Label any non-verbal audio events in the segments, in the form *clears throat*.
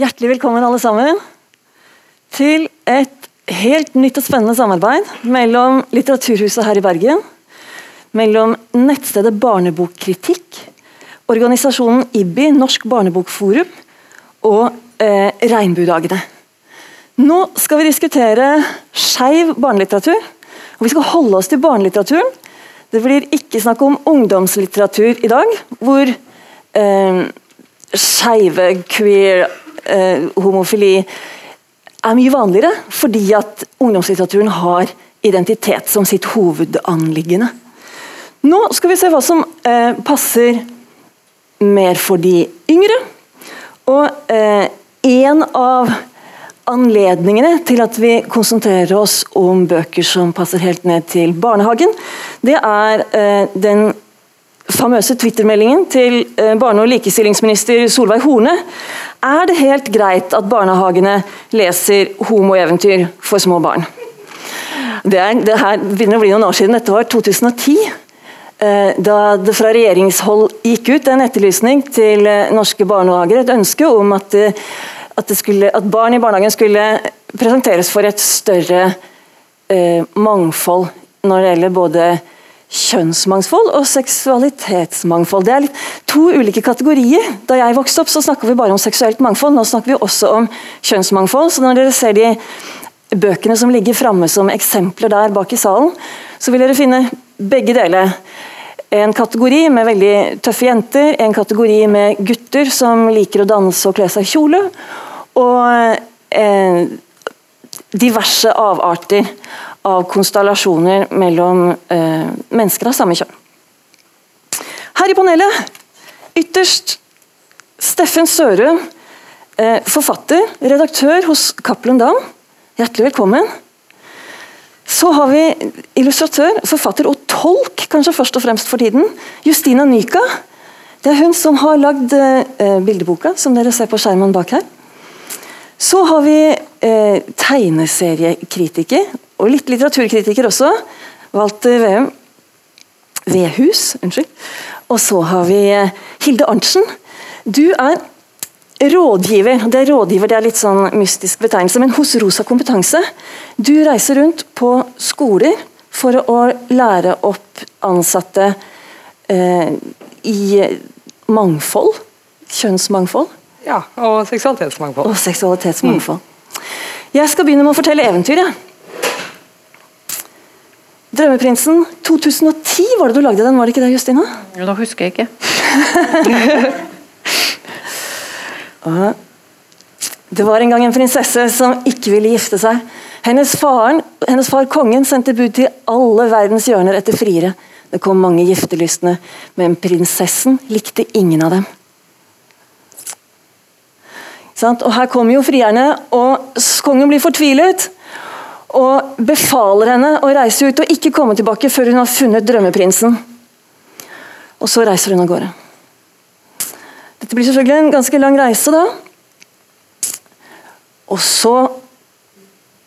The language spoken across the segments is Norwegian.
Hjertelig velkommen alle sammen til et helt nytt og spennende samarbeid mellom Litteraturhuset her i Bergen, mellom nettstedet Barnebokkritikk, organisasjonen IBBI, Norsk barnebokforum, og eh, Regnbuedagene. Nå skal vi diskutere skeiv barnelitteratur, og vi skal holde oss til barnelitteraturen. Det blir ikke snakk om ungdomslitteratur i dag, hvor eh, skeive, queer, homofili er mye vanligere, fordi at ungdomslitteraturen har identitet som sitt hovedanliggende. Nå skal vi se hva som eh, passer mer for de yngre. Og eh, en av anledningene til at vi konsentrerer oss om bøker som passer helt ned til barnehagen, det er eh, den famøse Twitter-meldingen til eh, barne- og likestillingsminister Solveig Horne. Er det helt greit at barnehagene leser homoeventyr for små barn? Det, er, det her begynner å bli noen år siden. Dette var 2010. Eh, da det fra regjeringshold gikk ut en etterlysning til norske barnehager, et ønske om at at, skulle, at, barn i barnehagen skulle presenteres for et større eh, mangfold når det gjelder både kjønnsmangfold og seksualitetsmangfold. Det er to ulike kategorier. Da jeg vokste opp, så snakka vi bare om seksuelt mangfold. Nå snakker vi også om kjønnsmangfold. Så når dere ser de bøkene som ligger framme som eksempler der bak i salen, så vil dere finne begge deler. En kategori med veldig tøffe jenter, en kategori med gutter som liker å danse og kle seg i kjole, og eh, diverse avarter av konstellasjoner mellom eh, mennesker av samme kjønn. Her i panelet, ytterst Steffen Sørum, eh, forfatter, redaktør hos Cappelen Dam. Hjertelig velkommen. Så har vi illustratør, forfatter og tolk, kanskje først og fremst for tiden, Justina Nyka. Det er hun som har lagd eh, bildeboka, som dere ser på skjermen bak her. Så har vi eh, tegneseriekritiker, og litt litteraturkritiker også. Walter Veum. Vehus, unnskyld. Og så har vi eh, Hilde Arntzen. Du er rådgiver. Det er rådgiver det er litt sånn mystisk betegnelse, men hos Rosa kompetanse. Du reiser rundt på skoler for å lære opp ansatte eh, i mangfold. Kjønnsmangfold. Ja, og seksualitetsmangfold. Og seksualitetsmangfold. Mm. Jeg skal begynne med å fortelle eventyret. Drømmeprinsen 2010 var det du lagde den, var det ikke det, Justina? Nå husker jeg ikke. *laughs* det var en gang en prinsesse som ikke ville gifte seg. Hennes, faren, hennes far kongen sendte bud til alle verdens hjørner etter friere. Det kom mange giftelystne, men prinsessen likte ingen av dem. Og Her kommer jo frierne, og kongen blir fortvilet. Og befaler henne å reise ut og ikke komme tilbake før hun har funnet drømmeprinsen. Og så reiser hun av gårde. Dette blir selvfølgelig en ganske lang reise, da. Og så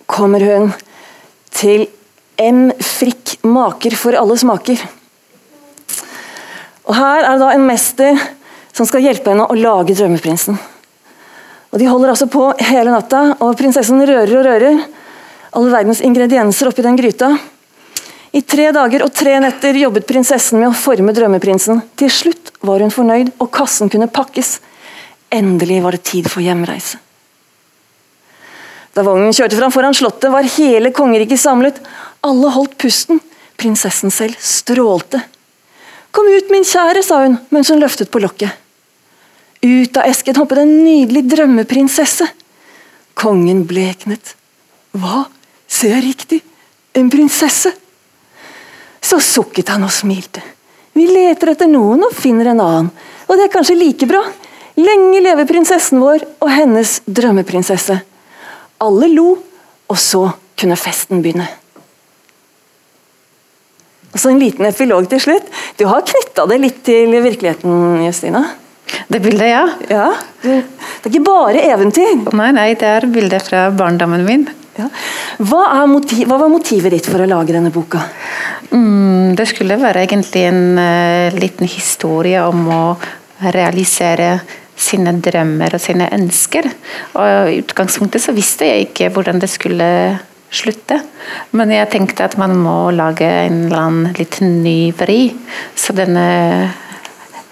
kommer hun til M. Frikk, maker for alle smaker. Og Her er det da en mester som skal hjelpe henne å lage drømmeprinsen. Og De holder altså på hele natta, og prinsessen rører og rører. Alle verdens ingredienser oppi den gryta. I tre dager og tre netter jobbet prinsessen med å forme drømmeprinsen. Til slutt var hun fornøyd, og kassen kunne pakkes. Endelig var det tid for hjemreise. Da vognen kjørte fram foran slottet, var hele kongeriket samlet. Alle holdt pusten. Prinsessen selv strålte. Kom ut, min kjære, sa hun mens hun løftet på lokket. Ut av esken hoppet en nydelig drømmeprinsesse. Kongen bleknet. Hva, ser jeg riktig? En prinsesse? Så sukket han og smilte. Vi leter etter noen og finner en annen, og det er kanskje like bra. Lenge leve prinsessen vår og hennes drømmeprinsesse. Alle lo, og så kunne festen begynne. Og så En liten epilog til slutt. Du har knytta det litt til virkeligheten, Justina? Det bildet, ja. ja. Det er ikke bare eventyr? Nei, nei, det er bildet fra barndommen min. Ja. Hva, motiv, hva, var motivet ditt for å lage denne boka? Mm, det skulle være egentlig en uh, liten historie om å realisere sine drømmer og sine ønsker. Og I utgangspunktet så visste jeg ikke hvordan det skulle slutte. Men jeg tenkte at man må lage en eller annen litt ny vri. Så denne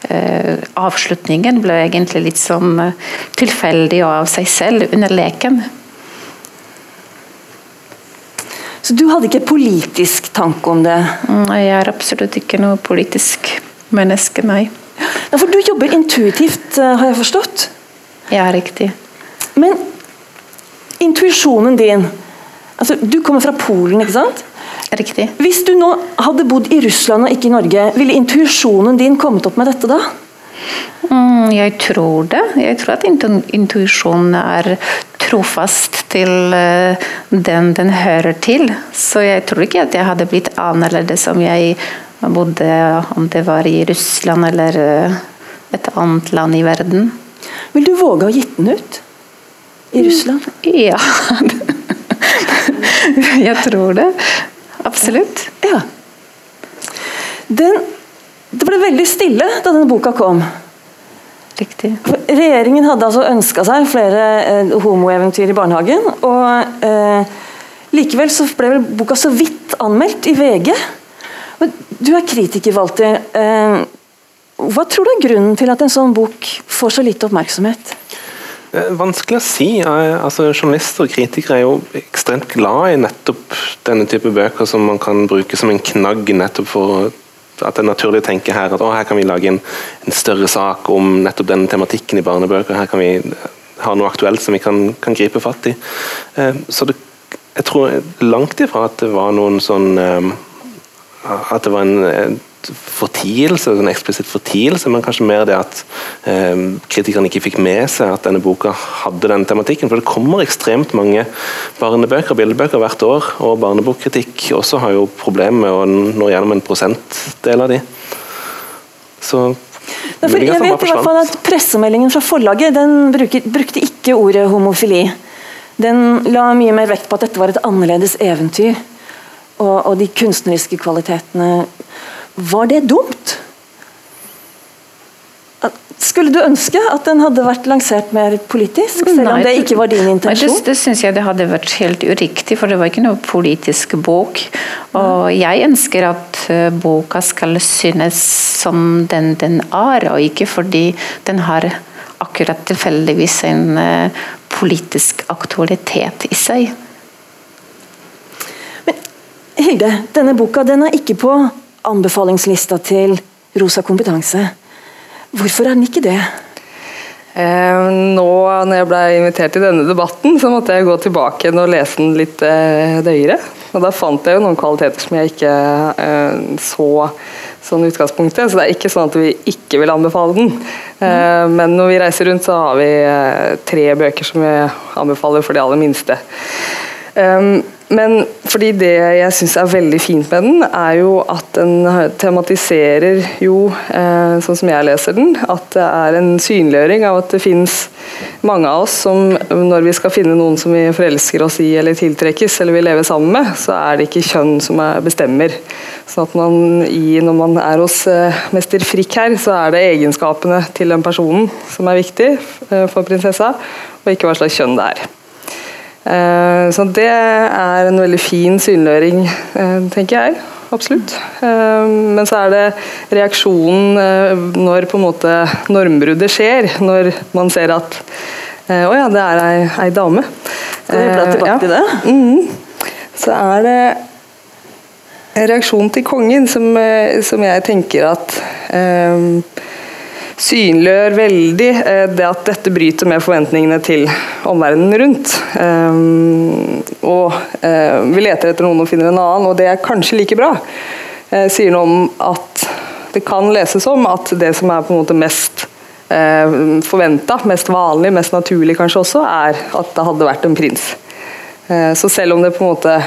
avslutningen ble egentlig litt sånn eh, tilfeldig og av seg selv under leken. Så du hadde ikke politisk tanke om det? Nei, Jeg er absolutt ikke noe politisk menneske, nei. Ja, for du jobber intuitivt, eh, har jeg forstått? Ja, riktig. Men intuisjonen din altså, Du kommer fra Polen, ikke sant? Riktig. Hvis du nå hadde bodd i Russland og ikke i Norge, ville intuisjonen din kommet opp med dette da? Mm, jeg tror det. Jeg tror at intu- intuisjonen er trofast til eh, den den hører til. Så jeg tror ikke at jeg hadde blitt annerledes om jeg bodde om det var i Russland eller eh, et annet land i verden. Vil du våge å gitt den ut? I Russland? *laughs* Ja. *laughs* jeg tror det. Absolutt. Ja. Den, det ble veldig stille da denne boka kom. Riktig. Regjeringen hadde altså ønska seg flere eh, homoeventyr i barnehagen. og eh, Likevel så ble vel boka så vidt anmeldt i VG. Men Du er kritiker, Walter. Eh, hva tror du er grunnen til at en sånn bok får så lite oppmerksomhet? Er Vanskelig å si. Eh, Altså, journalister og kritikere er jo ekstremt glad i nettopp denne type bøker som man kan bruke som en knagg nettopp for at det er naturlig å tenke her at å, her kan vi lage en, en større sak om nettopp denne tematikken i barnebøker. Her kan vi ha noe aktuelt som vi kan, kan gripe fatt i. Eh, så det, jeg tror langt ifra at det var noen sånn eh, At det var en eh, fortielse, en eksplisitt fortielse, men kanskje mer det at eh, kritikerne ikke fikk med seg at denne boka hadde den tematikken. For det kommer ekstremt mange barnebøker og bildebøker hvert år, og barnebokkritikk også har jo problemer med å nå gjennom en prosentdel av de. Så Nei, for jeg vet i hvert fall at Pressemeldingen fra forlaget den bruker, brukte ikke ordet homofili. Den la mye mer vekt på at dette var et annerledes eventyr. Og, og de kunstneriske kvalitetene Var det dumt? Skulle du ønske at den hadde vært lansert mer politisk, selv om Nei, det ikke var din Nei, intensjon? Det, det syns jeg det hadde vært helt uriktig, for det var ikke noe politisk bok. Og jeg ønsker at eh, boka skal synes som den den er, og ikke fordi den har akkurat tilfeldigvis en eh, politisk aktualitet i seg. Hilde, denne boka den er ikke på anbefalingslista til Rosa kompetanse. Hvorfor er den ikke det? Eh, nå når jeg ble invitert til denne debatten, så måtte jeg gå tilbake igjen og lese den litt eh, nøyere. Og da fant jeg jo noen kvaliteter som jeg ikke eh, så sånn utgangspunktet. Så det er ikke sånn at vi ikke vil anbefale den. Eh, men når vi reiser rundt, så har vi tre bøker som vi anbefaler for de aller minste. Um, men fordi det jeg syns er veldig fint med den, er jo at den tematiserer jo, eh, sånn som jeg leser den, at det er en synliggjøring av at det finnes mange av oss som når vi skal finne noen som vi forelsker oss i eller tiltrekkes eller vil leve sammen med, så er det ikke kjønn som er bestemmer. Sånn at man i, når man er hos eh, mester Frikk her, så er det egenskapene til den personen som er viktig eh, for prinsessa, og ikke hva slags kjønn det er. Eh, Så det er en veldig fin synliggjøring, eh, tenker jeg. Absolutt. Eh, Men så er det reaksjonen når på en måte normbruddet skjer. Når man ser at Å ja, det er ei, ei dame. Skal vi Eh, tilbake ja. til det? Mhm. Så er det en reaksjon til kongen som, som jeg tenker at eh, synliggjør veldig eh, det at dette bryter med forventningene til omverdenen rundt. Eh, og eh, vi leter etter noen og finner en annen, og det er kanskje like bra. Eh, sier noe om at det kan leses om at det som er på en måte mest forventa, mest vanlig, mest naturlig kanskje også, er at det hadde vært en prins. Så selv om det på en måte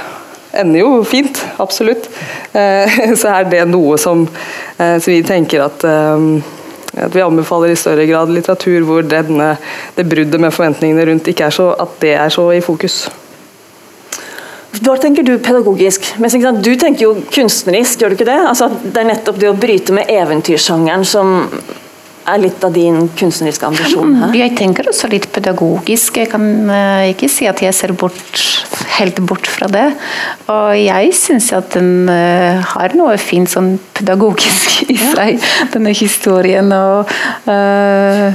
ender jo fint, absolutt, *laughs* så er det noe som, vi tenker at eh, at vi anbefaler i større grad litteratur hvor denne, det bruddet med forventningene rundt ikke er så, at det er så i fokus. Hva tenker du pedagogisk? Du tenker jo kunstnerisk, gjør du ikke det? Altså, det er nettopp det å bryte med eventyrsjangeren som er litt av din kunstneriske ambisjon her? Jeg tenker også litt pedagogisk. Jeg kan uh, ikke si at jeg ser bort, helt bort fra det. Og jeg syns at den uh, har noe fint sånn pedagogisk *laughs* i seg, denne historien. og uh,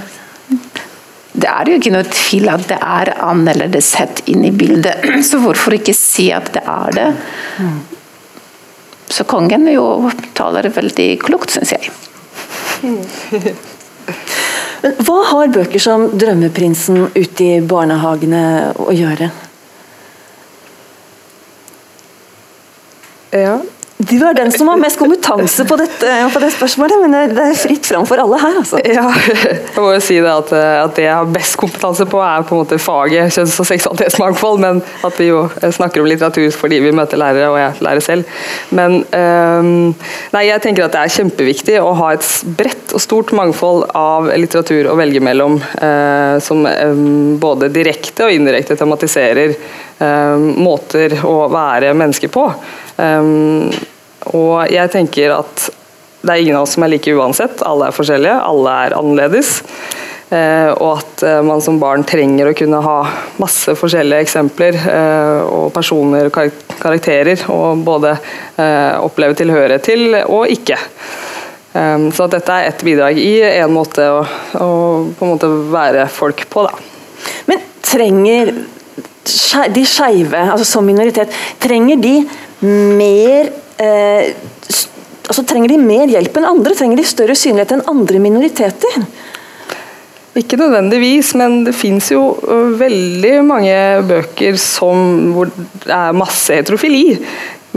det er jo ikke noe tvil at det er annerledeshet inn i bildet, *clears throat* så hvorfor ikke si at det er det? Så kongen jo taler veldig klokt, syns jeg. *laughs* Men hva har bøker som 'Drømmeprinsen' ute i barnehagene å gjøre? Ja, Du er den som har mest kompetanse på, dette, på det spørsmålet, men det er fritt fram for alle her, altså. Ja, *laughs* jeg må jo si det at, at det jeg har best kompetanse på, er på en måte faget kjønns- og seksualitetsmangfold, men at vi jo snakker om litteratur fordi vi møter lærere, og jeg lærer selv. Men øhm, nei, jeg tenker at det er kjempeviktig å ha et bredt og stort mangfold av litteratur å velge mellom, øh, som øhm, både direkte og indirekte tematiserer måter å være menneske på. Um, og jeg tenker at det er ingen av oss som er like uansett. Alle er forskjellige, alle er annerledes. Uh, og at man som barn trenger å kunne ha masse forskjellige eksempler og personer og karakterer. Og både oppleve tilhørighet til og ikke. Så dette er ett bidrag i en måte å, å en måte være folk på, da. Men trenger de skeive, altså som minoritet, trenger de mer eh, altså Trenger de mer hjelp enn andre? Trenger de større synlighet enn andre minoriteter? Ikke nødvendigvis, men det fins jo veldig mange bøker som, hvor det er masse heterofili.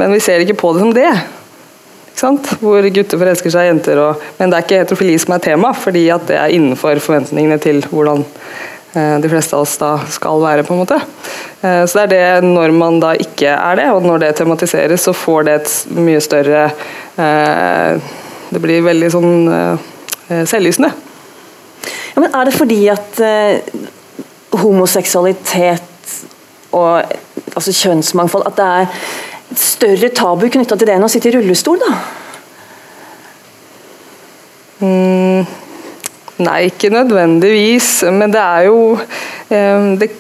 Men vi ser ikke på det som det. Hvor gutter forelsker seg i jenter. Og, men det er ikke heterofili som er tema, fordi det er innenfor forventningene til hvordan de fleste av oss da skal være. på en måte. Eh, så det er det når man da ikke er det, og når det tematiseres, så får det et mye større eh, Det blir veldig sånn selvlysende. Ja, men Er det fordi at eh, homoseksualitet og altså kjønnsmangfold At det er et større tabu knytta til det enn å sitte i rullestol, da? Mm, nei, ikke nødvendigvis. Men det er jo eh, det,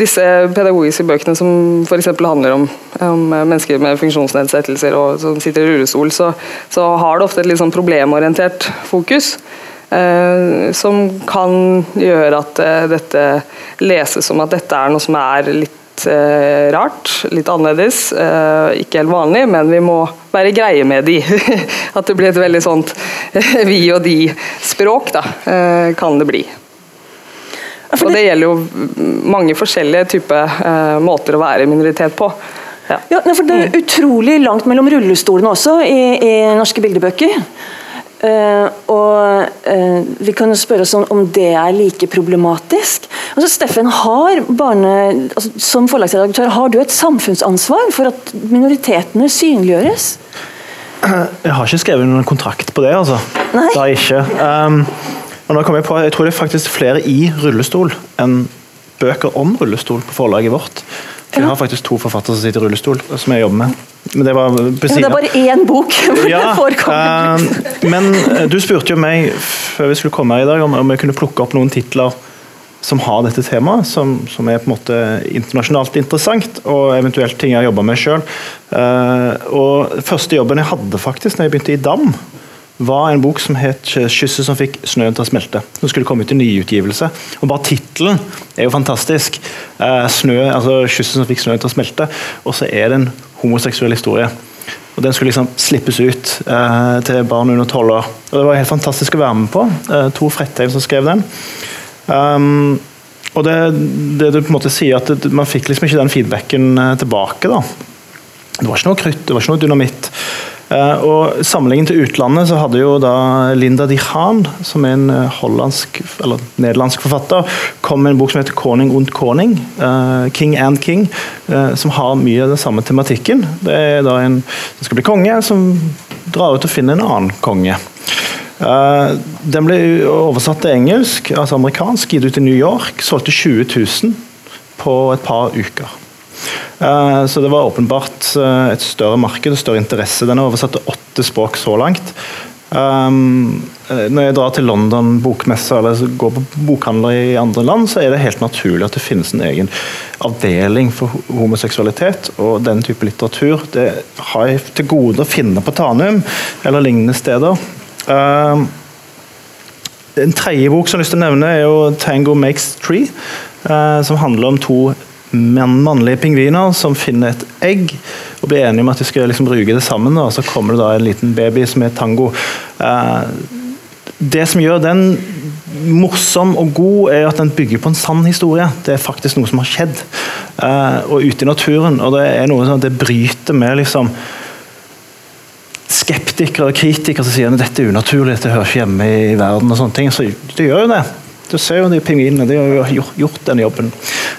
disse pedagogiske bøkene som f.eks. handler om, om, mennesker med funksjonsnedsettelser og som sitter i rullestol, så, så har det ofte et litt sånn problemorientert fokus. Eh, som kan gjøre at eh, dette leses som at dette er noe som er litt eh, rart, litt annerledes. ikke helt vanlig, men vi må være greie med de. *laughs* at det blir et veldig sånt *laughs* vi og de-språk, da, kan det bli. Og det gjelder jo mange forskjellige typer måter å være minoritet på. Ja. ja. for Det er utrolig langt mellom rullestolene også i, i norske bildebøker. Uh, og uh, Vi kan jo spørre oss om, om, det er like problematisk. Altså, Steffen, har barne, altså, Som forlagsredaktør, har du et samfunnsansvar for at minoritetene synliggjøres? Jeg har ikke skrevet noen kontrakt på det, altså. Nei. Det har jeg ikke. Um, og nå kom Jeg på, jeg tror det er faktisk flere i rullestol enn bøker om rullestol på forlaget vårt. Vi har faktisk to forfattere som sitter i rullestol, som jeg jobber med. Men det var på siden. Det er bare én bok hvor ja, det forekommer. Uh, men eh, du spurte jo meg før vi skulle komme her i dag om, om jeg kunne plukke opp noen titler som har dette temaet, som, som, er på en måte internasjonalt interessant, og eventuelt ting jeg har jobba med sjøl. Uh, eh, og første jobben jeg hadde faktisk når jeg begynte i DAM, var en bok som het 'Kysset som fikk snøen til å smelte'. Som skulle komme ut i nyutgivelse. Og Bare tittelen er jo fantastisk. Uh, snø, altså 'Kysset som fikk snøen til å smelte'. Og så er det en homoseksuell historie. Og Den skulle liksom slippes ut eh, til barn under tolv år. Og Det var helt fantastisk å være med på. Eh, Tor Frettheim som skrev den. Um, og det, det, du på en måte sier at det, Man fikk liksom ikke den feedbacken tilbake. da. Det var ikke noe krutt, det var ikke noe dynamitt. Uh, og Sammenlignet til utlandet så hadde jo da Linda de Haan, som er en uh, hollandsk eller nederlandsk forfatter, kom med en bok som heter 'Corning und Koning', uh, 'King and King', som har mye av den samme tematikken. Det er da en som skal bli konge, som drar ut og finner en annen konge. den ble oversatt til engelsk, altså amerikansk, gitt ut i New York. Solgte 20 000 på et par uker. Eh, så det var åpenbart eh, et større marked og større interesse. Den er oversatt til åtte språk så langt. Um, eh, når jeg drar til London bokmesse eller går på bokhandler i andre land, så er det helt naturlig at det finnes en egen avdeling for homoseksualitet og den type litteratur. Det har jeg til gode å finne på Tanum eller lignende steder. Um, en tredje bok som jeg har lyst til å nevne, er jo 'Tango Makes Tree', som handler om to mannlige pingviner som finner et egg og blir enige om at de skal liksom bruke det sammen. Og så kommer det da en liten baby som er tango. Uh, det som gjør den morsom og god, er at den bygger på en sann historie. Det er faktisk noe som har skjedd. Uh, og ute i naturen. Og det er noe som det bryter med liksom skeptikere og kritikere som sier at dette er unaturlig, dette hører ikke hjemme i verden. og sånne ting, så Det gjør jo det. Du ser jo de pingvinene, de har jo gjort den jobben.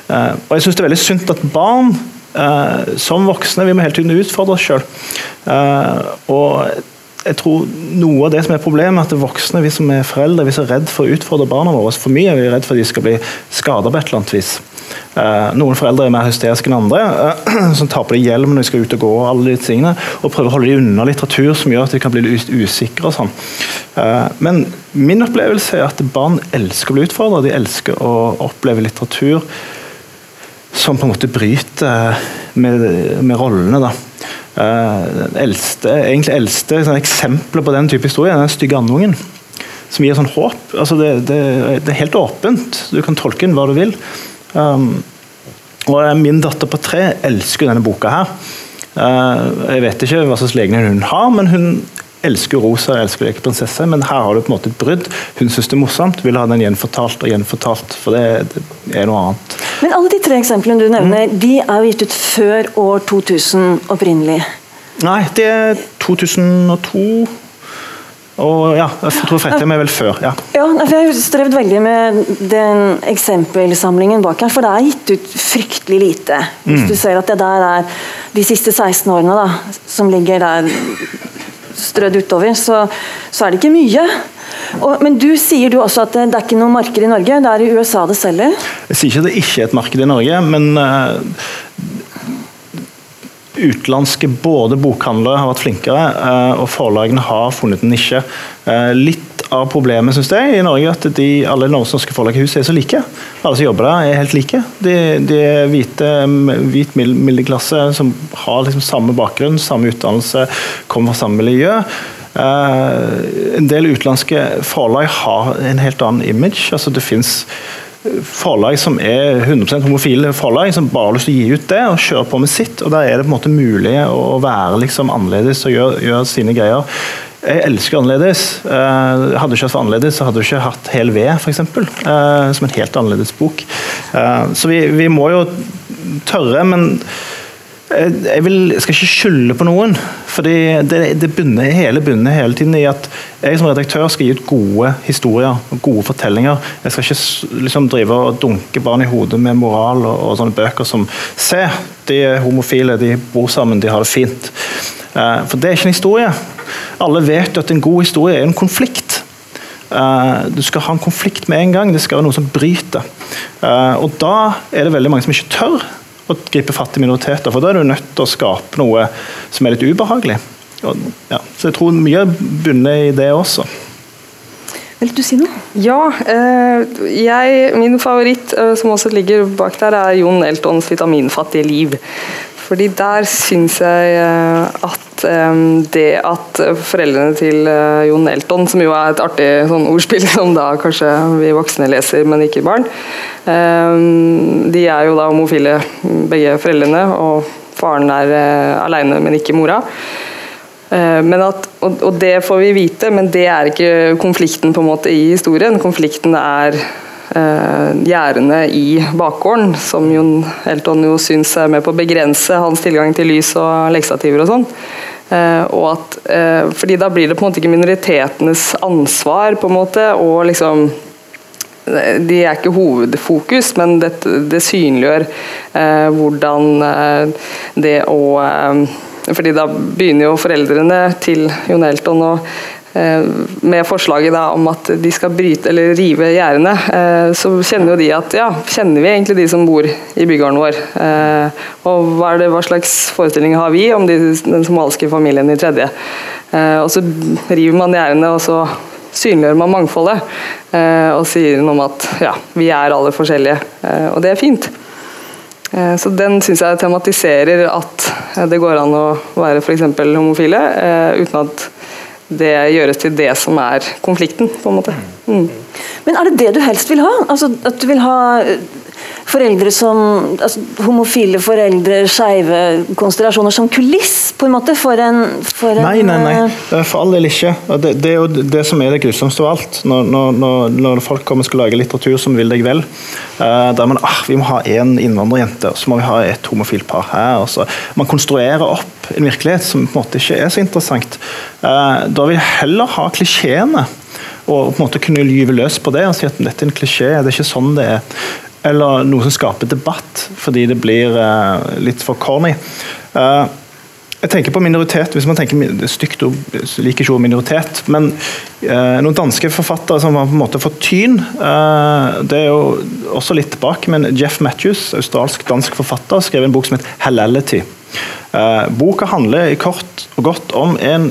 Uh, og jeg syns det er veldig synd at barn uh, som voksne vi må hele tiden utfordre oss sjøl. og jeg tror Noe av det som er problemet, er at voksne, vi som er foreldre, vi er så redd for å utfordre barna våre for mye. Vi er redd for at de skal bli skada på et eller annet vis. Uh, noen foreldre er mer hysteriske enn andre, uh, *clears throat* som tar på deg hjelm når de skal ut og gå. Og alle de tingene, og prøver å holde dem unna litteratur som gjør at de kan bli litt usikre. og sånn. Uh, men min opplevelse er at barn elsker å bli utfordra. De elsker å oppleve litteratur som på en måte bryter med, med rollene. da. Uh, eldste, egentlig eldste sånn, eksempler på den type historie er den stygge andungen. Som gir sånn håp. Altså det, det, det, er helt åpent. Du kan tolke den hva du vil. Um, og Min datter på tre elsker denne boka. her. Uh, jeg vet ikke hva slags legning hun har, men hun elsker rosa jeg elsker lekeprinsesse. Men her har du på en måte et brudd. Hun syns det er morsomt, vil ha den gjenfortalt og gjenfortalt. For det, det er noe annet. Men alle de tre eksemplene du nevner, mm. de er jo gitt ut før år 2000 opprinnelig? Nei, det er 2002. Og ja, jeg tror Fredheim er vel før. ja. ja for Jeg har strevd veldig med den eksempelsamlingen bak her, for det er gitt ut fryktelig lite. Hvis mm. du ser at det der er de siste 16 årene da, som ligger der strødd utover, så, så er det ikke mye. Og, men du sier du også at det, det er ikke noe marked i Norge, det er i USA det selger? Jeg sier ikke at det ikke er et marked i Norge, men uh, utenlandske både bokhandlere har vært flinkere, uh, og forlagene har funnet en nisje. Uh, litt av problemet synes jeg, i Norge at de, alle norske forlaghus er så like. Alle som jobber der, er helt like. De, de er hvite, hvit middelklasse som har liksom samme bakgrunn, samme utdannelse, kommer fra samme miljø. Uh, en del utenlandske forlag har en helt annen image. altså Det fins forlag som er 100% homofile forlag, som bare har lyst til å gi ut det og kjøre på med sitt. og Der er det på en måte mulig å være liksom annerledes og gjøre, gjøre sine greier. Jeg elsker annerledes. Uh, hadde ikke vært for annerledes, så hadde du ikke hatt Hel ved, f.eks. Uh, som en helt annerledes bok. Uh, så vi, vi, må jo tørre, men jeg, vil, skal ikke skylde på noen. fordi det, det bunner, hele bunner hele tiden i at jeg som redaktør skal gi ut gode historier og gode fortellinger. Jeg skal ikke liksom drive og dunke barn i hodet med moral og, og sånne bøker som Se, de er homofile, de bor sammen, de har det fint. Uh, for det er ikke en historie. Alle vet at en god historie er en konflikt. Uh, du skal ha en konflikt med en gang. Det skal være noe som bryter. Uh, og da er det veldig mange som ikke tør å gripe fatt i minoriteter, for da er du nødt til å skape noe som er litt ubehagelig. Og, ja, så jeg tror mye er bundet i det også. Vil du si noe? Ja. Eh, jeg, min favoritt, eh, som også ligger bak der, er Jon Eltons 'Vitaminfattige liv'. Fordi der syns jeg eh, eh, det at foreldrene til eh, Jon Elton, som jo er et artig sånn ordspill *laughs* som da kanskje vi voksne leser, men ikke barn, de er jo da homofile begge foreldrene, og faren er aleine, men ikke mora. At, og, det får vi vite, men det er ikke konflikten på en måte i historien. Konflikten er eh, gjerdene i bakgården, som Jon Elton jo syns er med på å begrense hans tilgang til lys og leksativer og sånn. Eh, og at, eh, fordi da blir det på en måte ikke minoritetenes ansvar, på en måte, og liksom de er ikke hovedfokus, men det, det synliggjør eh, hvordan eh, det å eh, fordi da begynner jo foreldrene til Jon Elton å Eh, med forslaget da, om at de skal bryte eller rive gjerdene, eh, så kjenner jo de at ja, kjenner vi egentlig de som bor i bygården vår? Eh, og hva, det, hva slags forestilling har vi om de, den somaliske familien i tredje? Og så river man gjerdene, og så synliggjør man mangfoldet. Og sier noe om at ja, vi er alle forskjellige, og det er fint. Så den syns jeg tematiserer at det går an å være f.eks. homofile uten at det gjøres til det som er konflikten, på en måte. Mm. Men er det det du helst vil ha? Altså, at du vil ha foreldre som altså, Homofile foreldre, skeive konstellasjoner som kuliss, på en måte, for en, for en Nei, nei, nei. Eh, for all del ikke. Det, det, er jo det som er det grusomste av alt. Når, når, når, folk kommer og skal lage litteratur som vil deg vel, uh, der man ah, vi må ha én innvandrerjente, så må vi ha et homofilt par her. Og Så, man konstruerer opp en virkelighet som på en måte ikke er så interessant. Da vil jeg heller ha klisjeene og på en måte kunne lyve løs på det og si at dette er en klisjé, det er ikke sånn det er eller noe som skaper debatt, fordi det blir uh, litt for corny. Uh, jeg tenker på minoritet, hvis man tenker stygt ord, liker ikke ord minoritet. Men eh, noen danske forfattere som har på en måte fått tyn, det er jo også litt tilbake, men Jeff Matthews, australsk-dansk forfatter, skrev en bok som heter 'Halality'. boka handler i kort og godt om en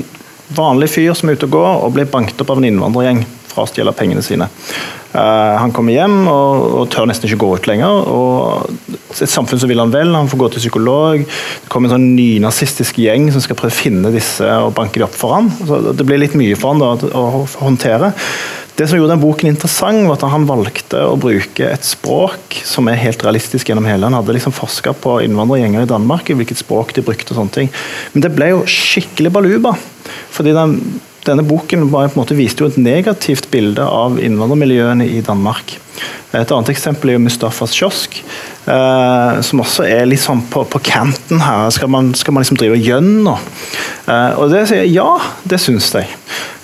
vanlig fyr som er ute og går og blir banket opp av en innvandrergjeng fra å stjele pengene sine. Uh, han kommer hjem og, og, tør nesten ikke gå ut lenger. og Et samfunn som vil han vel, han får gå til psykolog. Det kommer en sånn nynazistisk gjeng som skal prøve å finne disse og banke de opp for han. Så det blir litt mye for han da, å, håndtere. Det som gjorde den boken interessant, var at han valgte å bruke et språk som er helt realistisk gjennom hele. Han hadde liksom forska på innvandrergjenger i Danmark, i hvilket språk de brukte. og sånne ting. Men det ble jo skikkelig baluba. fordi den denne boken viste jo et negativt bilde av innvandrermiljøene i Danmark. Et annet eksempel er jo Mustafas kiosk, eh, som også er sånn på, på kanten her. Skal man, skal man liksom drive gjønne? Eh, og det sier jeg ja, det syns jeg.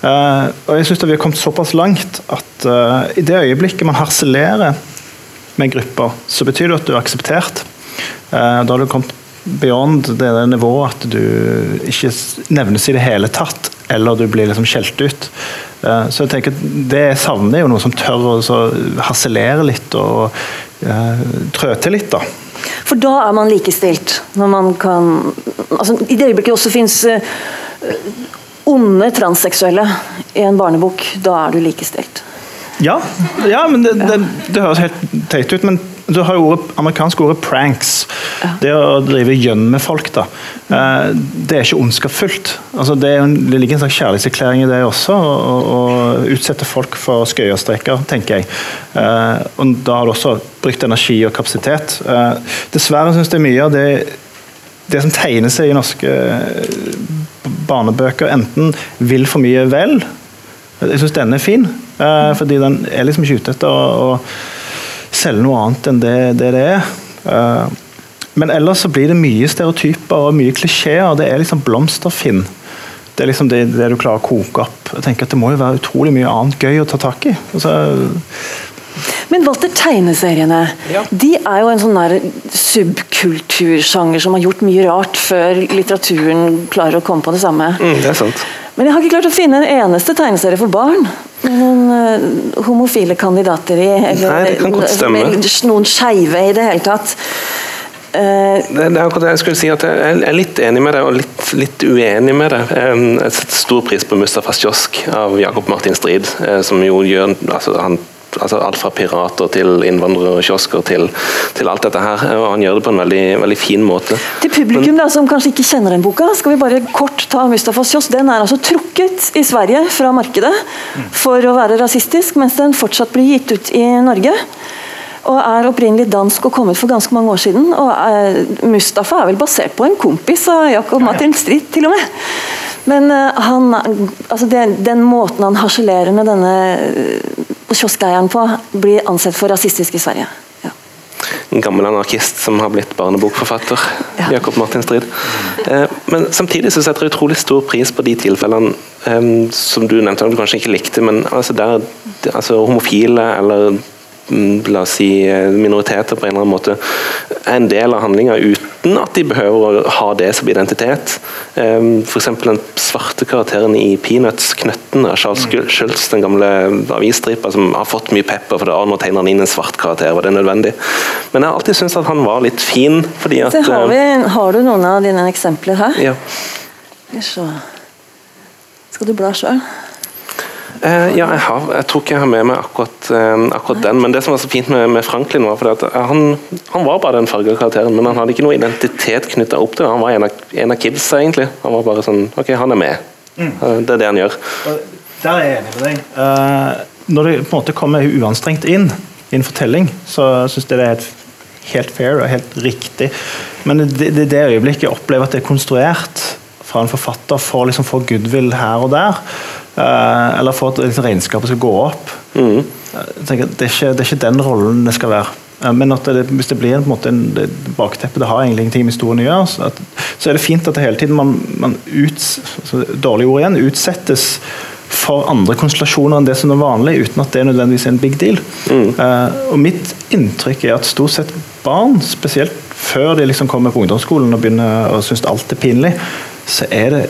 Eh, og jeg syns vi har kommet såpass langt at eh, i det øyeblikket man harselerer med grupper, så betyr det at du er akseptert. Eh, da har du kommet beyond det nivået at du ikke nevnes i det hele tatt eller du blir liksom skjelt ut. Eh, så jeg tenker Det savner jo noen som tør å harselere litt og uh, trø til litt. da. For da er man likestilt? Når man kan altså, I det øyeblikket også fins uh, onde transseksuelle i en barnebok, da er du likestilt? Ja, ja men det, det, det høres helt teit ut. men du har jo ordet, amerikanske ordet 'pranks'. Ja. Det å drive gjønn med folk. da. Eh, det er ikke ondskapsfullt. Altså, det, det, ligger en slags kjærlighetserklæring i det også, å utsette folk for skøyestreker, tenker jeg. Eh, og Da har du også brukt energi og kapasitet. Eh, dessverre syns jeg mye av det, det som tegner seg i norske barnebøker, enten vil for mye vel. Jeg syns denne er fin, fordi den er liksom ikke ute etter å selge noe annet enn det det, det er. Uh, men ellers så blir det mye stereotyper og mye klisjeer. Det er liksom blomsterfinn. Det er liksom det, det, du klarer å koke opp. Jeg tenker at Det må jo være utrolig mye annet gøy å ta tak i. Altså, men Walter, tegneseriene ja. de er jo en sånn der subkultursjanger som har gjort mye rart før litteraturen klarer å komme på det samme. Mm, det er sant. Men jeg har ikke klart å finne en eneste tegneserie for barn noen uh, homofile kandidater i. Eller Nei, noen skeive i det hele tatt. Uh, det, det, er akkurat det jeg skulle si at jeg er litt enig med det, og litt, litt uenig med det. Jeg setter stor pris på Mustafas kiosk av Jakob Martin Strid, eh, som jo gjør altså han altså alt fra pirater til innvandrerkiosker kiosker til, til, alt dette her. og Han gjør det på en veldig, veldig fin måte. Til publikum Men, da, som kanskje ikke kjenner den boka, skal vi bare kort ta Mustafas kiosk. Den er altså trukket i Sverige fra markedet for å være rasistisk, mens den fortsatt blir gitt ut i Norge. Og er opprinnelig dansk og kommet for ganske mange år siden. og er, Mustafa er vel basert på en kompis av Jakob Martin Strid, til og med. Men uh, han, altså den, den måten han harselerer med denne kioskeieren på blir ansett for rasistisk i Sverige. Ja. En gammel anarkist som har blitt barnebokforfatter. Ja. Jakob Martin Strid. Eh, men samtidig så setter jeg utrolig stor pris på de tilfellene eh, som du nevnte, du kanskje ikke likte, men altså der altså homofile eller la oss si, minoriteter på en eller annen måte er en del av handlinga uten at de behøver å ha det som identitet. Um, F.eks. den svarte karakteren i Peanuts, Knøtten, av Charles Mm. Schultz, den gamle avisstripa som har fått mye pepper for det, og nå tegner han inn en svart karakter, var det nødvendig? Men jeg har alltid syntes at han var litt fin, fordi at har, eh, vi, har du noen av dine eksempler her? ja. Skal du bla sjøl? Eh, ja, jeg, har, jeg tror ikke jeg har med meg akkurat, eh, akkurat den, men det som var så fint med, med Franklin, var at eh, han, han var bare den farga karakteren, men han hadde ikke noe identitet knytta opp til det. Han var en av, en av kidsa, egentlig. Han var bare sånn OK, han er med. Mm. Eh, Det er det han gjør. Der er jeg enig med deg. Uh, når det på en måte kommer uanstrengt inn i en fortelling, så syns jeg det er helt, helt fair og helt riktig. Men det, det, det øyeblikket jeg opplever at det er konstruert fra en forfatter for å liksom få goodwill her og der, eller for at liksom, regnskapet skal gå opp Mm. tenker, det, er ikke, det er ikke den rollen det skal være. Eh, Men det, hvis det blir en, måte en det bakteppe, det har egentlig ingenting med historien å gjøre, så, at, så er det fint at det hele tiden man, man uts, altså, dårlig ord igjen, utsettes for andre konstellasjoner enn det som er vanlig, uten at det er nødvendigvis er en big deal. Eh, og Mitt inntrykk er at stort sett barn, spesielt før de liksom kommer på ungdomsskolen og begynner å synes alt er pinlig, så er det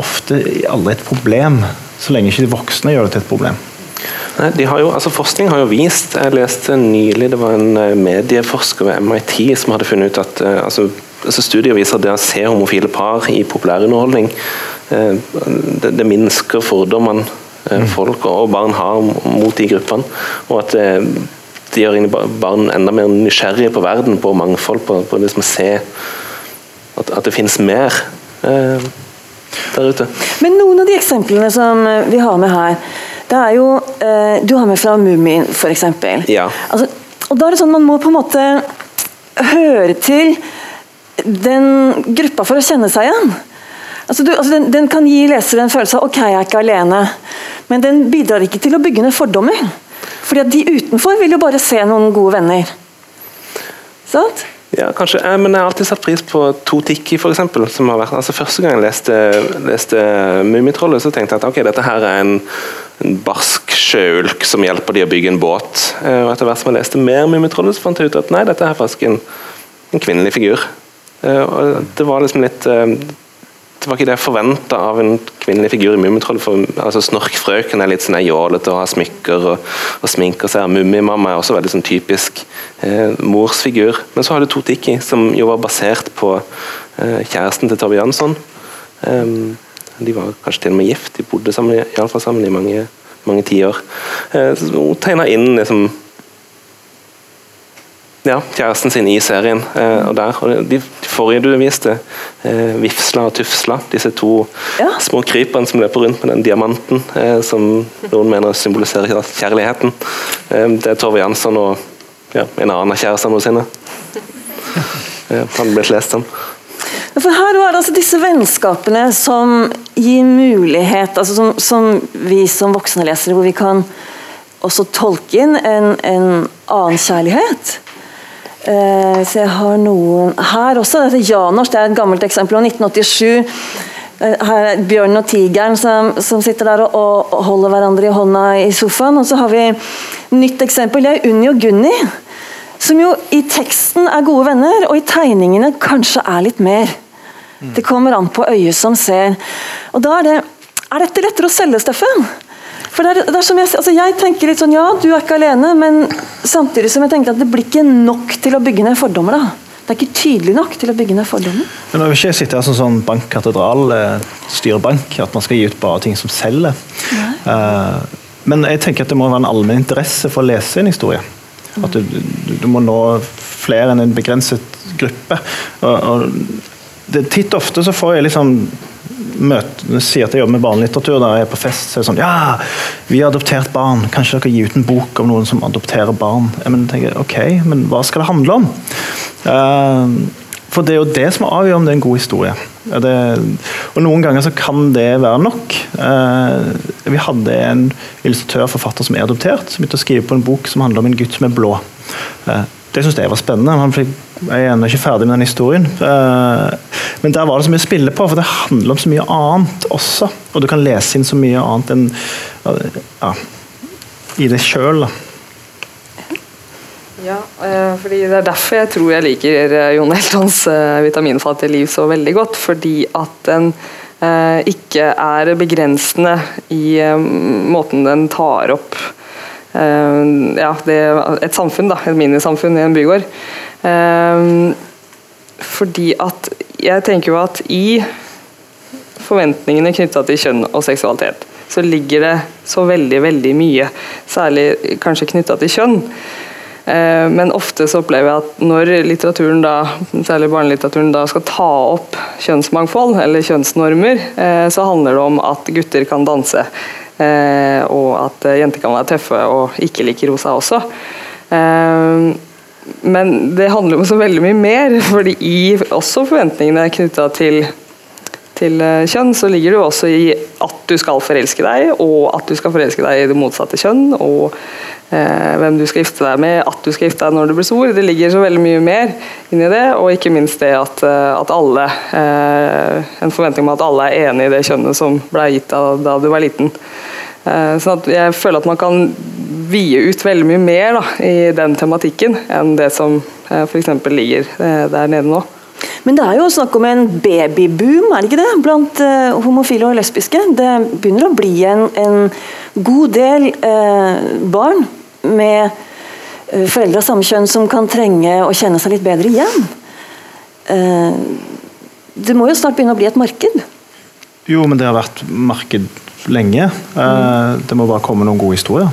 ofte aldri et problem, så lenge ikke de voksne gjør det til et problem. Nei, de har jo, altså Forskning har jo vist Jeg leste nylig det var en eh, medieforsker ved MIT som hadde funnet ut at eh, altså, altså Studier viser at det å se homofile par i populærunderholdning eh, det, det minsker fordommene eh, folk og barn har mot de gruppene. Og at det gjør barn enda mer nysgjerrige på verden, på mangfold, på, på liksom å se at, at det finnes mer der ute. Men noen av de eksemplene som eh, vi har med her, det er jo eh, Du har med fra Mummien, f.eks. Ja. Altså, og da er det sånn man må på en måte høre til den gruppa for å kjenne seg igjen. Altså, du, altså den, den kan gi leseren en følelse av ok, jeg er ikke alene, men den bidrar ikke til å bygge ned fordommer. Fordi at de utenfor vil jo bare se noen gode venner. Sant? Ja, kanskje. Eh, Men jeg har alltid satt pris på som har vært, altså Første gang jeg leste, leste Mummitrollet, så tenkte jeg at ok, dette her er en, en barsk sjøulk som hjelper de å bygge en båt. Eh, Og Etter hvert som jeg leste mer Mummitrollet, fant jeg ut at nei, dette er faktisk en, en kvinnelig figur. Eh, Og det var liksom litt eh, var ikke det jeg forventa av en kvinnelig figur i Mummitroll. Altså, Snorkfrøken er litt sånn jålete og har smykker og, og sminker seg. Mummimamma er også veldig sånn typisk eh, morsfigur. Men så har du Totiki, som jo var basert på eh, kjæresten til Tove Jansson. Em, de var kanskje til og med gift, de bodde sammen, fall sammen i mange, mange tiår. Eh, hun tegna inn liksom ja, kjæresten sin i serien. Eh, og der, og de forrige du viste, eh, Vifsla og Tufsla, disse to Ja. små krypene som løper rundt med den diamanten, eh, som noen mener symboliserer kjærligheten. Eh, det er Tove Jansson og ja, en annen av kjærestene sine. Eh, han ble lest om. Ja, For her var det altså disse vennskapene som gir mulighet, altså som, som vi som voksne lesere, hvor vi kan også tolke inn en, en annen kjærlighet. Eh, så jeg har noen her også. Dette Janors det er et gammelt eksempel. Og 1987. eh, Her er bjørnen og tigeren som, som sitter der og, og holder hverandre i hånda i sofaen. Og så har vi nytt eksempel. Det er Unni og Gunni. Som jo i teksten er gode venner, og i tegningene kanskje er litt mer. Det kommer an på øyet som ser. Og da er det Er dette lettere å selge, Steffen? For det er, det er som jeg, altså jeg tenker litt sånn, Ja, du er ikke alene, men samtidig som jeg tenker at det blir ikke nok til å bygge ned fordommer. da. Det er ikke tydelig nok til å bygge ned fordommer. Men nå vil ikke jeg sitte her som sånn bankkatedral, eh, styrebank, at man skal gi ut bare ting som selger. Uh, men jeg tenker at det må være en allmenn interesse for å lese en historie. At du, du, du må nå flere enn en begrenset gruppe. Og, og det, titt ofte så får jeg liksom møte, sier at jeg jobber med barnelitteratur, da jeg er på fest, så er det sånn Ja, vi har adoptert barn. Kanskje dere gir ut en bok om noen som adopterer barn? Jeg men, tenker, ok, men hva skal det handle om? Uh, for det er jo det som avgjør om det er en god historie. Det, og Noen ganger så kan det være nok. Eh, vi hadde en illustratør-forfatter som er adoptert, som begynte å skrive på en bok som handler om en gutt som er blå. Eh, det syntes jeg var spennende. Han fikk, jeg er ennå ikke ferdig med den historien. Eh, men der var det så mye å spille på, for det handler om så mye annet også. Og du kan lese inn så mye annet enn ja, i det sjøl. Ja, eh, fordi det er derfor jeg tror jeg liker eh, Jon Heltons 'Vitaminfattige liv' så veldig godt. Fordi at den ikke er begrensende i måten den tar opp ja, det, et samfunn, da, et minisamfunn i en bygård. Eh, fordi at jeg tenker jo at i forventningene knytta til kjønn og seksualitet, så ligger det så veldig, veldig mye, særlig kanskje knytta til kjønn. Eh, Men ofte så opplever jeg at når litteraturen da, særlig barnelitteraturen da skal ta opp kjønnsmangfold eller kjønnsnormer, eh, så handler det om at gutter kan danse, eh, og at jenter kan være tøffe og ikke like rosa også. Men det handler om så veldig mye mer, *laughs* fordi også forventningene knytta til til eh, kjønn, så ligger det jo også i at du skal forelske deg, og at du skal forelske deg i det motsatte kjønn, og eh, hvem du skal gifte deg med, at du skal gifte deg når du blir stor. Det ligger så veldig mye mer inni det, og ikke minst det at, eh, at alle eh, En forventning om at alle er enig i det kjønnet som ble gitt da, da du var liten. Eh, sånn jeg føler at man kan vie ut veldig mye mer da, i den tematikken enn det som eh, f.eks. ligger eh, der nede nå. Men det er jo snakk om en babyboom, er det ikke det? Blant eh, homofile og lesbiske. Det begynner å bli en, en god del eh, barn med eh, foreldre av samme kjønn som kan trenge å kjenne seg litt bedre igjen. Det må jo snart begynne å bli et marked. Jo, men det har vært marked lenge. Eh, Det må bare komme noen gode historier.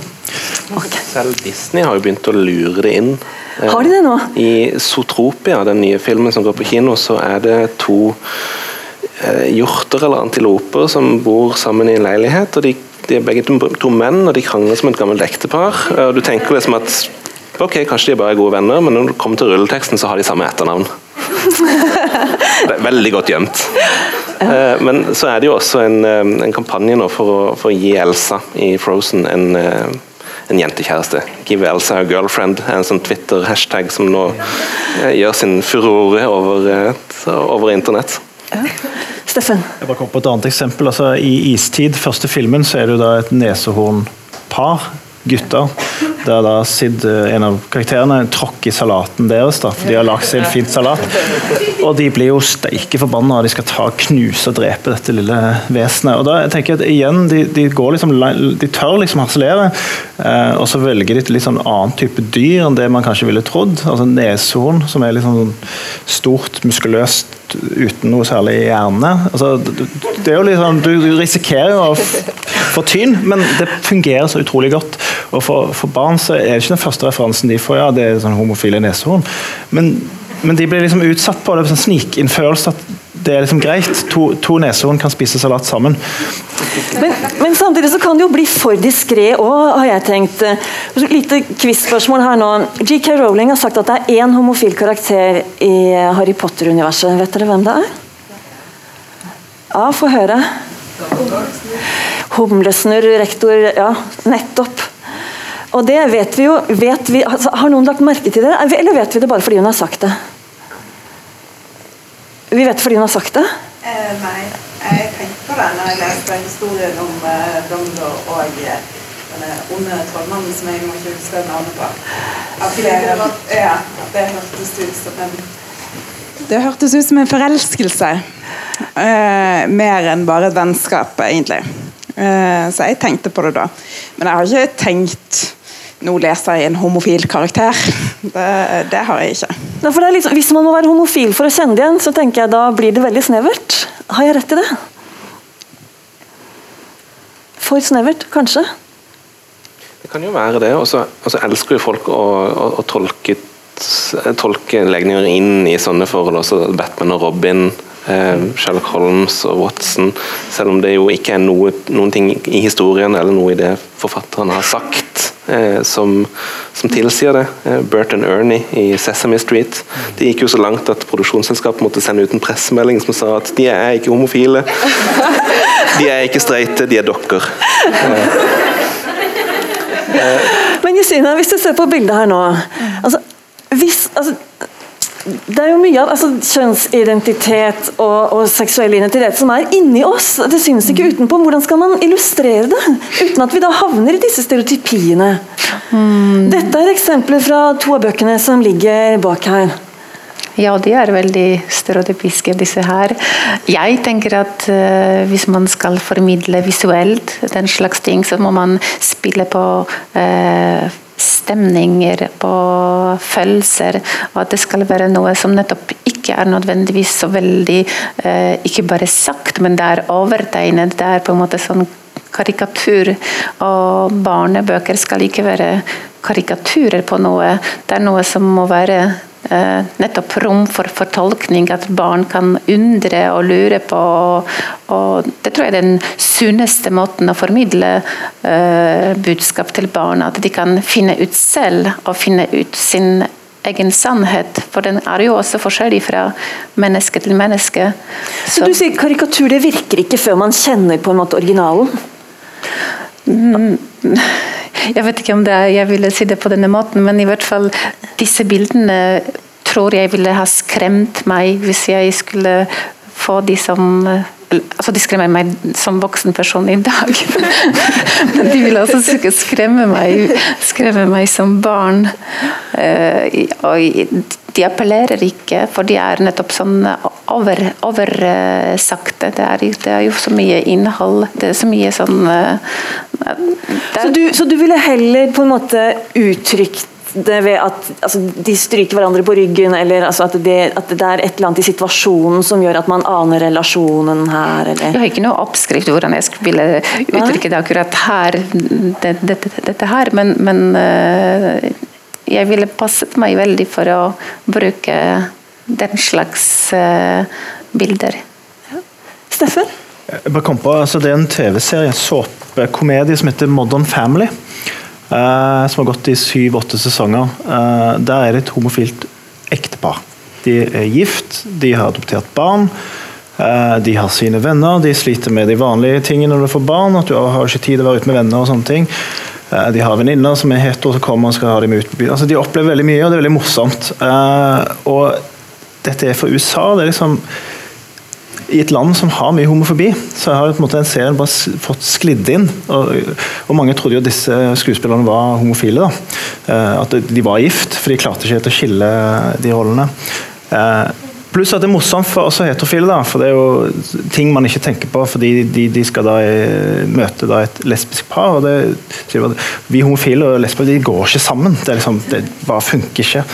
Selv Disney har jo begynt å lure det inn. Eh, Har de det nå? I Zootropia, den nye filmen som går på kino, så er det to eh, hjorter eller antiloper som bor sammen i en leilighet. og de, de er begge to, to menn, og de krangler som et gammelt ektepar. Og Du tenker liksom at ok, kanskje de bare er gode venner, men når du kommer til rulleteksten, så har de samme etternavn. Det veldig godt gjemt. Eh, Men så er det jo også en, eh, en kampanje nå for å, for å gi Elsa i Frozen en, eh, en jentekjæreste. 'Give Elsa a girlfriend' er en sånn Twitter-hashtag som nå gjør sin furore over, over internett. Steffen? Jeg bare kom på et annet eksempel. Altså, I 'Istid', første filmen, så er det jo da et nesehornpar, gutter, der da Sid, en av karakterene, tråkker i salaten deres, da, for de har lagd seg en fin salat. Og de blir jo steike forbanna, og de skal ta, knuse og drepe dette lille vesenet. Og da tenker jeg at igjen, de, de, går liksom, de tør liksom harselere, eh, og så velger de et litt sånn annen type dyr enn det man kanskje ville trodd. Altså neshorn, som er litt sånn stort, muskuløst, uten noe særlig hjerne. Altså, det er jo litt sånn, du risikerer jo å få tyn, men det fungerer så utrolig godt. Og for, for barn så er det ikke den første referansen de får, ja, det er sånn homofile neshorn. Men, men de blir liksom utsatt på det, sånn snikinnførelse at det er liksom greit. To, to neshorn kan spise salat sammen. Men, men samtidig så kan det jo bli for diskré òg, har jeg tenkt. Et lite quiz-spørsmål her nå. GK Rowling har sagt at det er én homofil karakter i Harry Potter-universet. Vet dere hvem det er? Ja, få høre. Humlesnurr, rektor Ja, nettopp. Og det vet vi jo vet vi, altså, Har noen lagt merke til det, eller vet vi det bare fordi hun har sagt det? Vi vet det fordi hun har sagt det? Eh, nei, jeg tenkte på det når jeg leste historien om eh, Dumbledore og eh, denne onde trollmannen som jeg må ikke huske navnet på. At det, ja, det hørtes ut som en Det hørtes ut som en forelskelse. Eh, mer enn bare et vennskap, egentlig. Eh, så jeg tenkte på det da. Men jeg har ikke tenkt nå leser jeg en homofil karakter. Det, det har jeg ikke. Ja, for det er liksom, hvis man må være homofil for å kjenne det igjen, så tenker jeg da blir det veldig snevert. Har jeg rett i det? For snevert, kanskje? Det kan jo være det. Og så og så elsker jo folk å, å, å tolke, tolke legninger inn i sånne forhold. Også Batman og Robin, eh, Sherlock Holmes og Watson. Selv om det jo ikke er noe, noen ting i historien eller noe i det forfatteren har sagt eh, som, som tilsier det. Bert Burton Ernie i Sesame Street. Det gikk jo så langt at produksjonsselskapet måtte sende ut en pressemelding som sa at de er ikke homofile. De er ikke streite, de er dokker. Men Justina, hvis du ser på bildet her nå altså, hvis, altså, det er jo mye av altså, kjønnsidentitet og, og, seksuell identitet som er inni oss. Det synes ikke utenpå. Hvordan skal man illustrere det uten at vi da havner i disse stereotypiene? Mm. Dette er eksempler fra to av bøkene som ligger bak her. Ja, de er veldig stereotypiske, disse her. Jeg tenker at uh, hvis man skal formidle visuelt den slags ting, så må man spille på uh, stemninger, på følelser. Og at det skal være noe som nettopp ikke er nødvendigvis så veldig uh, Ikke bare sagt, men det er overtegnet. Det er på en måte sånn karikatur. Og barnebøker skal ikke være karikaturer på noe. Det er noe som må være eh, nettopp rom for fortolkning, at barn kan undre og lure på. Og, det tror jeg er den sunneste måten å formidle eh, budskap til barn, at de kan finne ut selv og finne ut sin egen sannhet, for den er jo også forskjellig fra menneske til menneske. Så, Så du sier karikatur det virker ikke før man kjenner på en måte originalen? Mm, jeg vet ikke om er, jeg ville si det på denne måten, men i hvert fall disse bildene tror jeg ville ha skremt meg hvis jeg skulle få de som altså De skremmer meg som voksen person i dag. *laughs* Men de vil ikke skremme meg, skremme meg som barn. Eh, og de appellerer ikke, for de er nettopp sånn. Over, det, det, er jo så mye innhold. Det er så mye sånn eh, så du, så du ville heller på en måte uttrykt ved at altså, de stryker hverandre på ryggen, eller altså, at, det, at, det, er et eller annet i situasjonen som gjør at man aner relasjonen her? Eller? Jeg har ikke noe oppskrift hvordan jeg ville uttrykke det akkurat her, det, dette, dette her, men, men uh, jeg ville passet meg veldig for å bruke den slags uh, bilder. Ja. Steffen? Jeg bare kom på, altså Det er en TV-serie, såpekomedie, som heter Modern Family. Uh, som har gått i syv-åtte sesonger. Uh, der er det et homofilt ektepar. De er gift, de har adoptert barn. Uh, de har sine venner, de sliter med de vanlige tingene når du får barn. at du har ikke tid til å være ute med venner og sånne ting. De har venninner som er hetero som kommer og skal ha dem ut. Altså, de opplever veldig mye, og det er veldig morsomt. og dette er for USA. det er liksom i et land som har mye homofobi, så har på en måte den serien bare fått sklidd inn. Og, og Mange trodde jo disse skuespillerne var homofile. da. Eh, at de var gift, for de klarte ikke helt å skille de rollene. Eh, pluss at det er morsomt for oss heterofile, da, for det er jo ting man ikke tenker på. fordi de, de skal da eh, møte da et lesbisk par. og det, Vi homofile og lesber de går ikke sammen. Det, liksom, det bare funker ikke.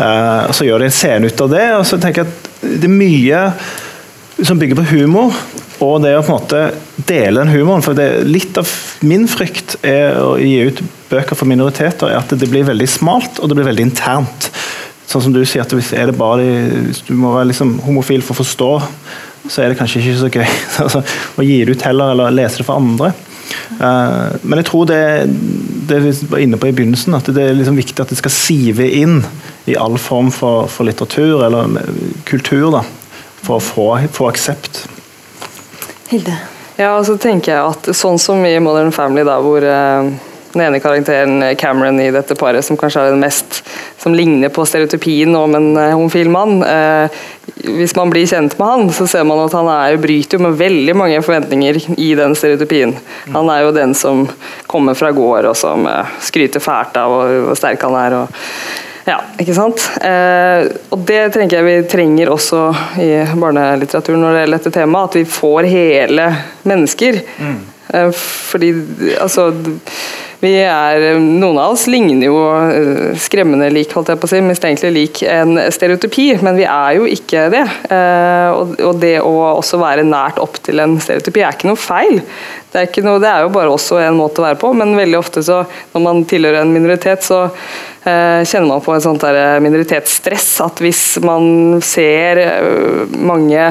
og Så gjør de en scene ut av det. og så tenker jeg at det er mye som bygger på humor. Og det å på en måte dele den humoren. for det, Litt av min frykt er å gi ut bøker for minoriteter, er at det blir veldig smalt og det blir veldig internt. Sånn som du sier, at hvis, de, hvis du må være liksom homofil for å forstå, så er det kanskje ikke så gøy *laughs* altså, å gi det ut heller, eller lese det for andre. Uh, men jeg tror det, det vi var inne på i begynnelsen, at det er liksom viktig at det skal sive inn i all form for, for litteratur eller kultur. da for å få, få aksept. Hilde? Ja, og så tenker jeg at sånn som i Modern Family, da, hvor eh, den ene karakteren Cameron i dette paret, som kanskje er den mest som ligner på stereotypien om en uh, homofil mann eh, Hvis man blir kjent med han, så ser man at han er, bryter med veldig mange forventninger i den stereotypien. Han er jo den som kommer fra gård og som skryter fælt av hvor sterk han er. og ja, ikke sant. Eh, og det tenker jeg vi trenger også i barnelitteraturen når det gjelder dette temaet. At vi får hele mennesker. Mm. Eh, fordi altså vi er, Noen av oss ligner jo eh, skremmende lik, holdt jeg på å si, mistenkelig lik en stereotypi, men vi er jo ikke det. Eh, og, og det å også være nært opp til en stereotypi er ikke noe feil. Det er, noe, det er, jo bare også en måte å være på, men veldig ofte så, når man tilhører en minoritet, så kjenner man på en sånn minoritetsstress. At hvis man ser uh, mange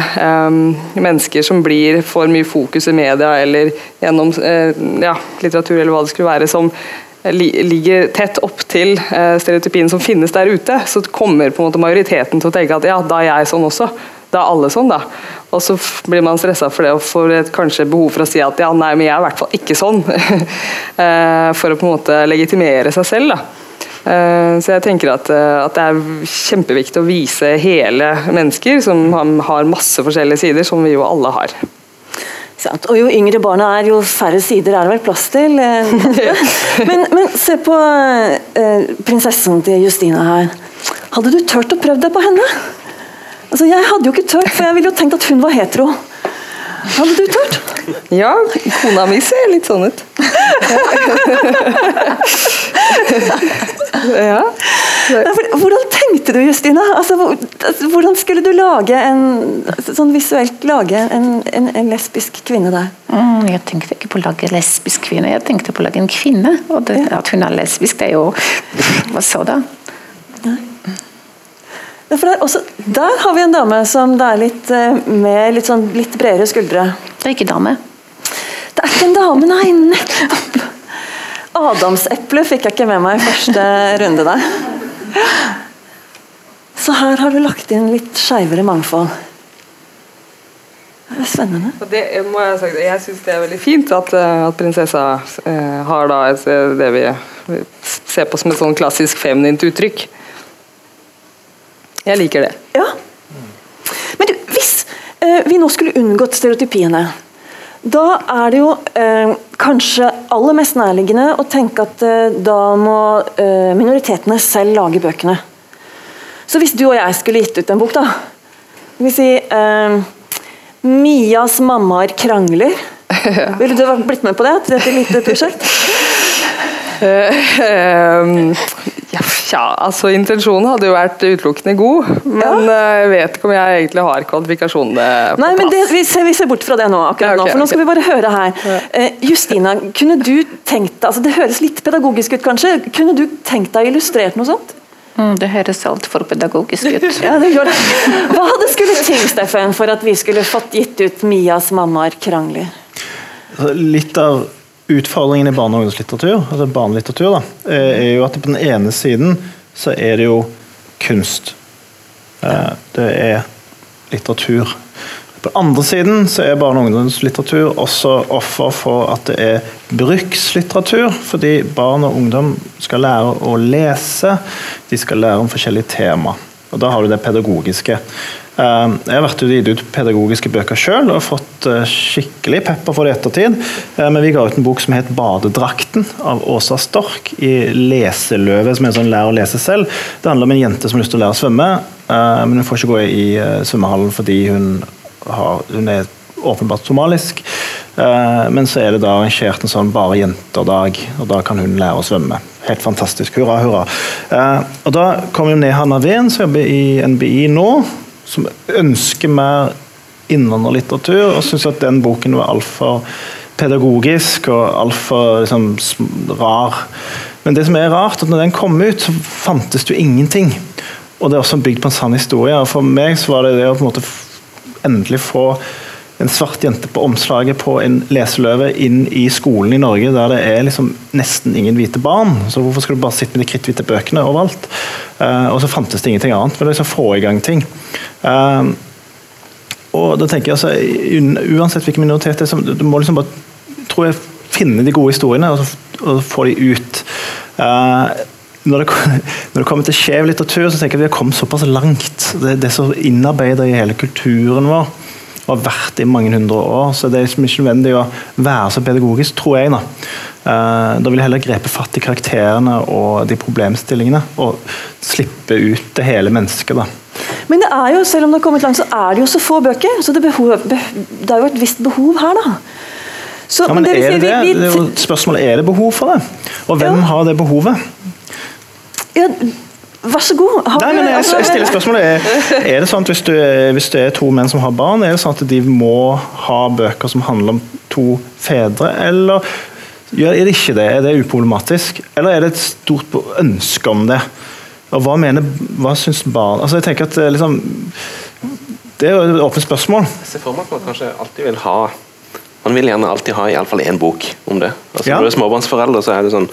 mennesker som blir for mye fokus i media eller gjennom ja, litteratur eller hva det skulle være, som ligger tett opp til stereotypien som finnes der ute, så kommer på en måte majoriteten til å tenke at ja, da er jeg sånn også. Da er alle sånn, da. Og så blir man stressa for det og får et, kanskje behov for å si at ja, nei, men jeg er i hvert fall ikke sånn. *laughs* Eh, for å på en måte legitimere seg selv. da. Eh, Så jeg tenker at, eh, at det er kjempeviktig å vise hele mennesker som har- masse forskjellige sider, som vi jo alle har. Sant. Og jo yngre barna er, jo færre sider er det vel plass til. eh. *laughs* men, men se på prinsessen til Justina her. Hadde du turt å prøve deg på henne? Altså, Jeg hadde jo ikke turt, for jeg ville jo tenkt at hun var hetero. Hadde du turt? Ja, kona mi ser litt sånn ut. *laughs* ja. Nei, hvordan tenkte du, Justina? Altså, altså, hvordan skulle du lage en sånn visuelt lage en, en, en lesbisk kvinne der? Mm, jeg tenkte ikke på å lage lesbisk kvinne, jeg tenkte på å lage en kvinne. Og det, at hun er lesbisk, det er jo Hva så da? Ja, for der, også, der har vi en dame som det er litt eh, med litt, sånn, litt bredere skuldre. Det er ikke dame. Det er ikke en dame, nei! Nettopp! Adamseplet fikk jeg ikke med meg i første runde der. Så her har du lagt inn litt skeivere mangfold. Det er spennende. Det må Jeg sagt, jeg syns det er veldig fint at, eh, at prinsessa eh, har da det vi vi ser på som et sånn klassisk feminint uttrykk. Jeg liker det. Ja. Men du, hvis eh, vi nå skulle unngått stereotypiene, da er det jo eh, kanskje aller mest nærliggende å tenke at eh, da må eh, minoritetene selv lage bøkene. Så hvis du og jeg skulle gitt ut en bok, da Skal vi si eh, 'Mias mammaer krangler'. *laughs* Ville du vært- blitt med på det? Til dette lite prosjekt? *laughs* Ehm, ja, altså Intensjonen hadde jo vært utelukkende god, men ja. jeg vet ikke om jeg egentlig har kvalifikasjonene på Nei, men det, vi, ser, vi ser bort fra det nå. akkurat Ja, okay, nå, for nå skal okay. vi bare høre her. Uh, Justina, kunne du tenkt deg altså Det høres litt pedagogisk ut, kanskje. Kunne du tenkt deg illustrert noe sånt? Mm, det høres altfor pedagogisk ut. *laughs* Ja, det gjør det. Hva hadde skulle til, Steffen, for at vi skulle fått gitt ut Mias mammaer krangler? Altså, Litt av utfordringen i barne- og ungdomslitteratur, altså barnelitteratur, da, eh, er jo at på den ene siden så er det jo kunst. Eh, Det er litteratur. På den andre siden så er barne- og ungdomslitteratur også offer for at det er brukslitteratur, fordi barn og ungdom skal lære å lese, de skal lære om forskjellige tema. Og Da har du det pedagogiske. Eh, Jeg har vært ute og gitt ut pedagogiske bøker sjøl og fått eh, skikkelig pepper for det i ettertid. Eh, Men vi ga ut en bok som het 'Badedrakten' av Åsa Stork i Leseløvet, som er en sånn lær å lese selv. Det handler om en jente som har lyst til å lære å svømme, men hun får ikke gå i eh, svømmehallen fordi hun, har, hun er åpenbart somalisk. Men så er det da arrangert en sånn bare jenter-dag, og da kan hun lære å svømme. Helt fantastisk. Hurra, hurra. Og da kom jo ned Hanna Ven, som jobber i NBI nå, som ønsker mer innvandrerlitteratur, og syns at den boken var altfor pedagogisk og altfor liksom, rar. Men det som er rart, at når den kom ut, så fantes det jo ingenting. Og det er også bygd på en sann historie. For meg så var det det å på en måte endelig få en svart jente på omslaget på en leseløve inn i skolen i Norge, der det er liksom nesten ingen hvite barn. Så hvorfor skal du bare sitte med de kritthvite bøkene overalt? Uh, og så fantes det ingenting annet. Men det er liksom få i gang ting. Uh, og da tenker jeg altså, Uansett hvilken minoritet det er, så du må liksom bare tror jeg, finne de gode historiene og, og få de ut. Uh, når det, *laughs* når det kommer til skjev litteratur, så tenker jeg at vi har kommet såpass langt. Det, det er så innarbeida i hele kulturen vår og har vært i mange hundre år. Så det er liksom ikke nødvendig å være så pedagogisk, tror jeg. Da Eh, Da vil jeg heller grepe fatt i karakterene og de problemstillingene, og slippe ut det hele mennesket. da. Men det er jo, selv om det har kommet langt, så er det jo så få bøker. Så det, behov, det er jo et visst behov her, da. Så, Ja, men det er det det? vi- vi- det er jo spørsmålet er det behov for det. Og hvem Ja. har det behovet? ja, vær så god. Har Nei, nei, men jeg, altså, jeg stiller spørsmålet er, *laughs* er det sånn at hvis, du, hvis det er to menn som har barn, er det sånn at de må ha bøker som handler om to fedre, eller er det ikke det? Er det uproblematisk? Eller er det et stort ønske om det? Og hva mener, hva syns barn Altså jeg tenker at eh, liksom, Det er jo et åpent spørsmål. Jeg ser for meg at man kanskje alltid vil ha Man vil gjerne alltid ha iallfall én bok om det. Altså, Ja. Når du er småbarnsforelder, så er det sånn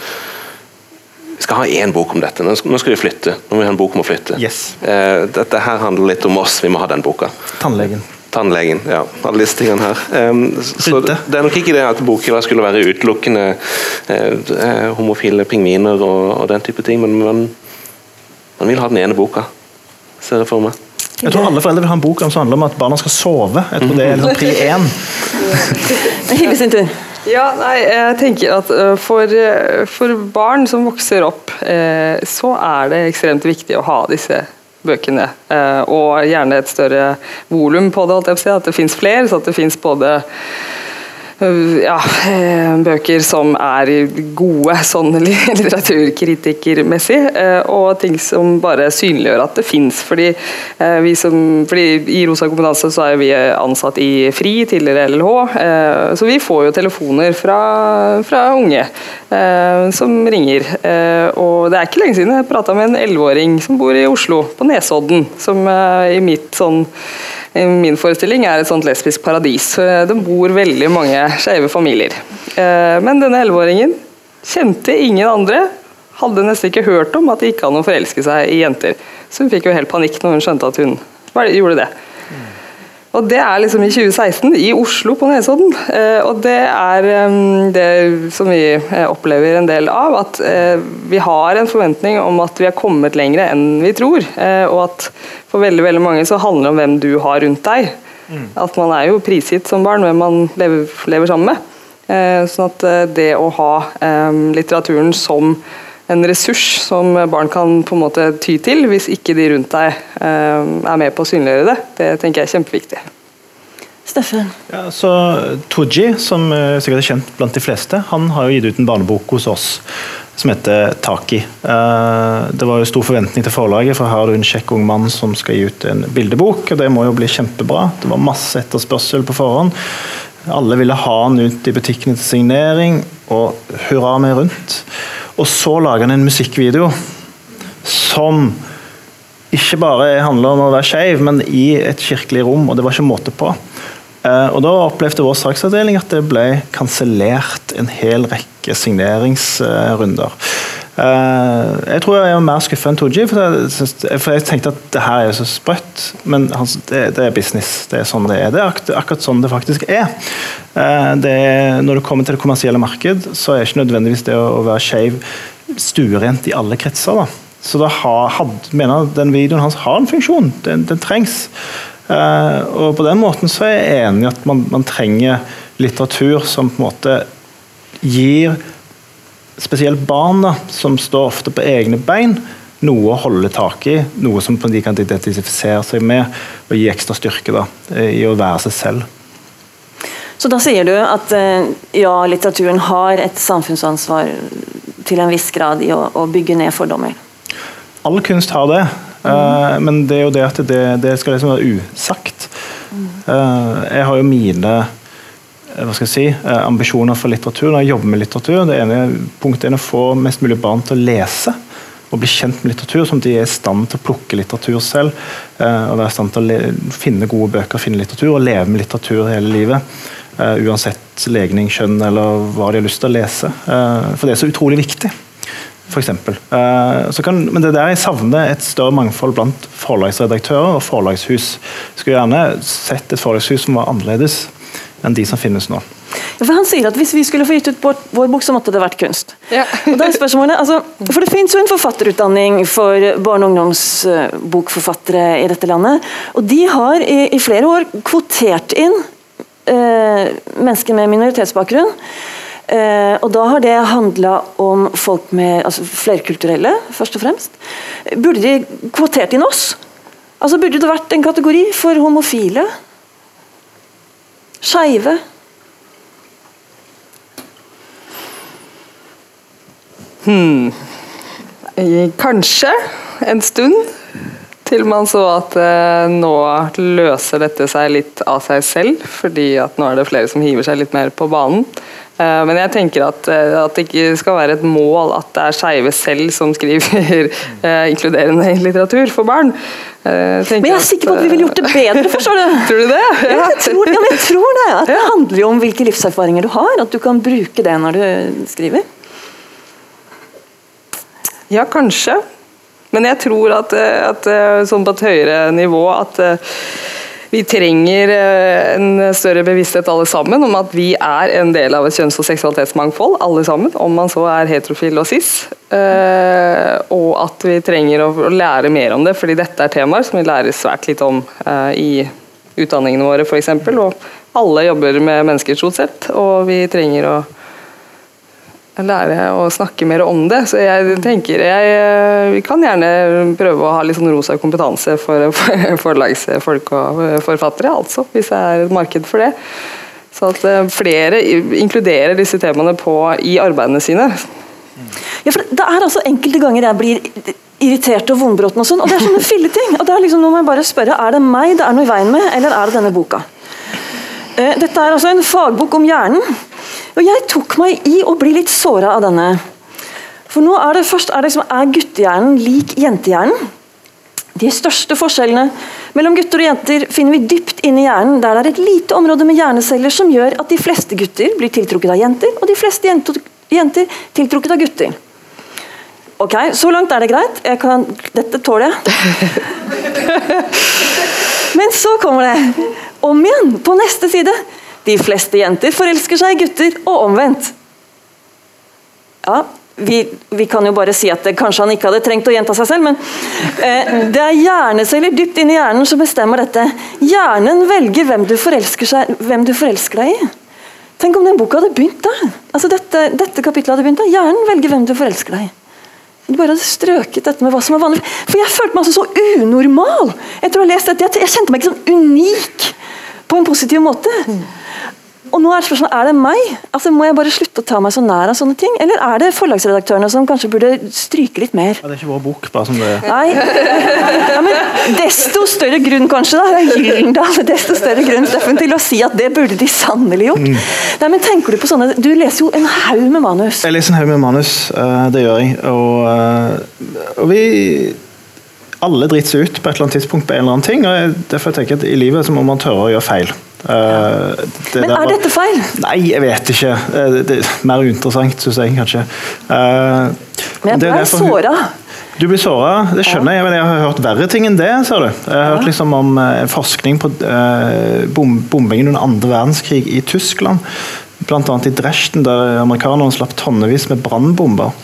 Vi skal ha én bok om dette. Nå skal, nå skal vi flytte. Nå må vi ha en bok om å flytte. Yes. Eh, dette her handler litt om oss, vi må ha den boka. Tannlegen. Tannlegen, ja. Alle disse tingene her. Um, så det er nok ikke det at bokhylla skulle være utelukkende eh, eh, homofile pingviner og, og den type ting, men man, man vil ha den ene boka, ser jeg for meg. Jeg tror alle foreldre vil ha en bok som handler om at barna skal sove. Jeg tror det er liksom pri én. Hilde sin tur. Ja, nei, jeg tenker at øh, for, øh, for barn som vokser opp, eh, så er det ekstremt viktig å ha disse bøkene. Eh, og gjerne et større volum på det, at det fins flere, så at det fins både ja, eh, bøker som er gode sånn *laughs* litteraturkritikermessig, eh, og ting som bare synliggjør at det fins. Fordi, eh, fordi I Rosa kompetanse så er vi ansatt i FRI, tidligere LLH, eh, så vi får jo telefoner fra, fra unge eh, som ringer. Eh, og Det er ikke lenge siden jeg prata med en elleveåring som bor i Oslo, på Nesodden, som eh, i mitt sånn min forestilling er et sånt lesbisk paradis. Eh, Det bor veldig mange skeive familier. Eh, Men denne elleveåringen kjente ingen andre. Hadde nesten ikke hørt om at det gikk an å forelske seg i jenter. Så hun fikk jo helt panikk når hun skjønte at hun gjorde det. Og det er liksom i 2016, i Oslo på Nesodden. Eh, og det er det som vi eh, opplever en del av, at eh, vi har en forventning om at vi har kommet lenger enn vi tror. Eh, og at for veldig, veldig mange så handler det om hvem du har rundt deg. At man er jo prisgitt som barn hvem man lever, lever sammen med. Eh, sånn at det å ha litteraturen som en ressurs som barn kan på en måte ty til, hvis ikke de rundt deg eh, er med på å synliggjøre det, det tenker jeg er kjempeviktig. Steffen. Ja, så Tooji, som eh, sikkert er kjent blant de fleste, han har jo gitt ut en barnebok hos oss som heter Taki. Eh, Det var jo stor forventning til forlaget, for her har du en kjekk ung mann som skal gi ut en bildebok, og det må jo bli kjempebra. Det var masse etterspørsel på forhånd. Alle ville ha den ut i butikkene til signering, og hurra meg rundt. Og så lager han en musikkvideo som ikke bare handler om å være skeiv, men i et kirkelig rom, og det var ikke måte på. Eh, og Da opplevde vår saksavdeling at det ble kansellert en hel rekke signeringsrunder. Eh, jeg tror jeg er mer skuffa enn Tooji, for, for jeg tenkte at det her er så sprøtt. Men det, det er business. Det er sånn det er. Det er akkurat sånn det faktisk er. Eh, det er. Når det kommer til det kommersielle marked, så er ikke nødvendigvis det å, være skeiv stuerent i alle kretser. da. Så da had, mener den videoen hans har en funksjon. Den, den trengs. Eh, og på den måten så er jeg enig i at man, man trenger litteratur som på en måte gir spesielt barn, da, som står ofte på egne bein, noe å holde tak i. Noe som de kan identifisere seg med, og gi ekstra styrke da, i å være seg selv. Så da sier du at eh, ja, litteraturen har et samfunnsansvar til en viss grad i å, å bygge ned fordommer. All kunst har det, eh, men det er jo det at det, det skal liksom være usagt. Eh, jeg har jo mine eh, hva skal jeg si, eh, ambisjoner for litteratur når jeg jobber med litteratur. Det ene punktet er å få mest mulig barn til å lese og bli kjent med litteratur, sånn at de er i stand til å plukke litteratur selv. eh, og være i stand til å finne gode bøker, finne litteratur og leve med litteratur hele livet. eh, uansett legning, kjønn eller hva de har lyst til å lese. Eh, for det er så utrolig viktig for eksempel. Eh, så kan, men det der jeg savner et større mangfold blant forlagsredaktører og forlagshus. Skulle gjerne sett et forlagshus som var annerledes enn de som finnes nå. Ja, for Han sier at hvis vi skulle få gitt ut vår, vår bok, så måtte det vært kunst. Ja. Og da er spørsmålet, altså, for Det finnes jo en forfatterutdanning for barne- og ungdomsbokforfattere i dette landet. Og de har i, i flere år kvotert inn eh, mennesker med minoritetsbakgrunn. Eh, og da har det handla om folk med altså flerkulturelle, først og fremst. Burde de kvotert inn oss? Altså Burde det vært en kategori for homofile? Skeive? Eh, Kanskje en stund, til man så at eh, nå løser dette seg litt av seg selv, fordi at nå er det flere som hiver seg litt mer på banen. Eh, men jeg tenker at, eh, at det ikke skal være et mål at det er skeive selv som skriver *laughs* eh, inkluderende litteratur for barn. Eh, Men jeg er sikker på at vi ville gjort det bedre, *laughs* forstår du? Tror du det? Ja, jeg tror, ja, jeg tror det. At det handler jo om hvilke livserfaringer du har. At du kan bruke det når du skriver. Ja, kanskje. Men jeg tror at, eh, at eh, sånn på et høyere nivå at eh, vi trenger en større bevissthet alle sammen om at vi er en del av et kjønns- og seksualitetsmangfold, alle sammen. Om man så er heterofil og cis. Og at vi trenger å lære mer om det, fordi dette er temaer som vi lærer svært lite om i utdanningene våre, f.eks. Og alle jobber med mennesker stort sett, og vi trenger å lære å snakke mer om det. Så jeg tenker jeg, Vi kan gjerne prøve å ha litt sånn rosa kompetanse for, *laughs* for forlagsfolk og forfattere, altså, hvis det er et marked for det. Så at eh, flere inkluderer disse temaene på, i arbeidene sine. Ja, for Det er altså enkelte ganger jeg blir irritert og vondbråten, og sånn, og det er sånne filleting. og det er liksom, Nå må jeg bare spørre, Er det meg det er noe i veien med, eller er det denne boka? Eh, dette er altså en fagbok om hjernen. Og jeg tok meg i å bli litt såra av denne. For nå er det først er, det liksom, er guttehjernen lik jentehjernen? De største forskjellene mellom gutter og jenter finner vi dypt inne i hjernen, der det er et lite område med hjerneceller som gjør at de fleste gutter blir tiltrukket av jenter, og de fleste jenter, jenter tiltrukket av gutter. Ok, Så langt er det greit. Kan, dette tåler jeg. *laughs* Men så kommer det om igjen, på neste side. De fleste jenter forelsker seg i gutter, og omvendt. Ja, vi, vi, kan jo bare si at det, kanskje han ikke hadde trengt å gjenta seg selv, men eh, det er hjerneceller dypt inni hjernen som bestemmer dette. Hjernen velger hvem du forelsker, seg, hvem du forelsker deg i. Tenk om den boka hadde begynt der. Altså dette, dette kapitlet hadde begynt der. Hjernen velger hvem du forelsker deg i. Du bare hadde strøket dette med hva som er vanlig. For jeg følte meg altså så unormal etter å ha lest dette. Jeg kjente meg ikke sånn unik på en positiv måte. Og nå er spørsmålet, er det meg? Altså, Må jeg bare slutte å ta meg så nær av sånne ting? Eller er det forlagsredaktørene som kanskje burde stryke litt mer? Ja, det er ikke vår bok, bare som det. Nei. Ja, men desto større grunn, kanskje, da. Gyldendal. Desto større grunn Steffen, til å si at det burde de sannelig gjort. Mm. Nei, men tenker Du på sånne, du leser jo en haug med manus. Jeg leser en haug med manus, eh, det gjør jeg. Og, eh, og vi alle driter seg ut på et eller annet tidspunkt på en eller annen ting. og derfor tenker jeg at I livet så må man tørre å gjøre feil. Uh, det Men er var, dette feil? Nei, jeg vet ikke. Uh, det er mer uinteressant, syns jeg kanskje. Uh, men jeg ble såra. Du blir såra, det skjønner jeg, men jeg har hørt verre ting enn det. ser du. Jeg har hørt liksom om forskning på bom, bombingen under andre verdenskrig i Tyskland. Bl.a. i Dresden, der amerikanerne slapp tonnevis med brannbomber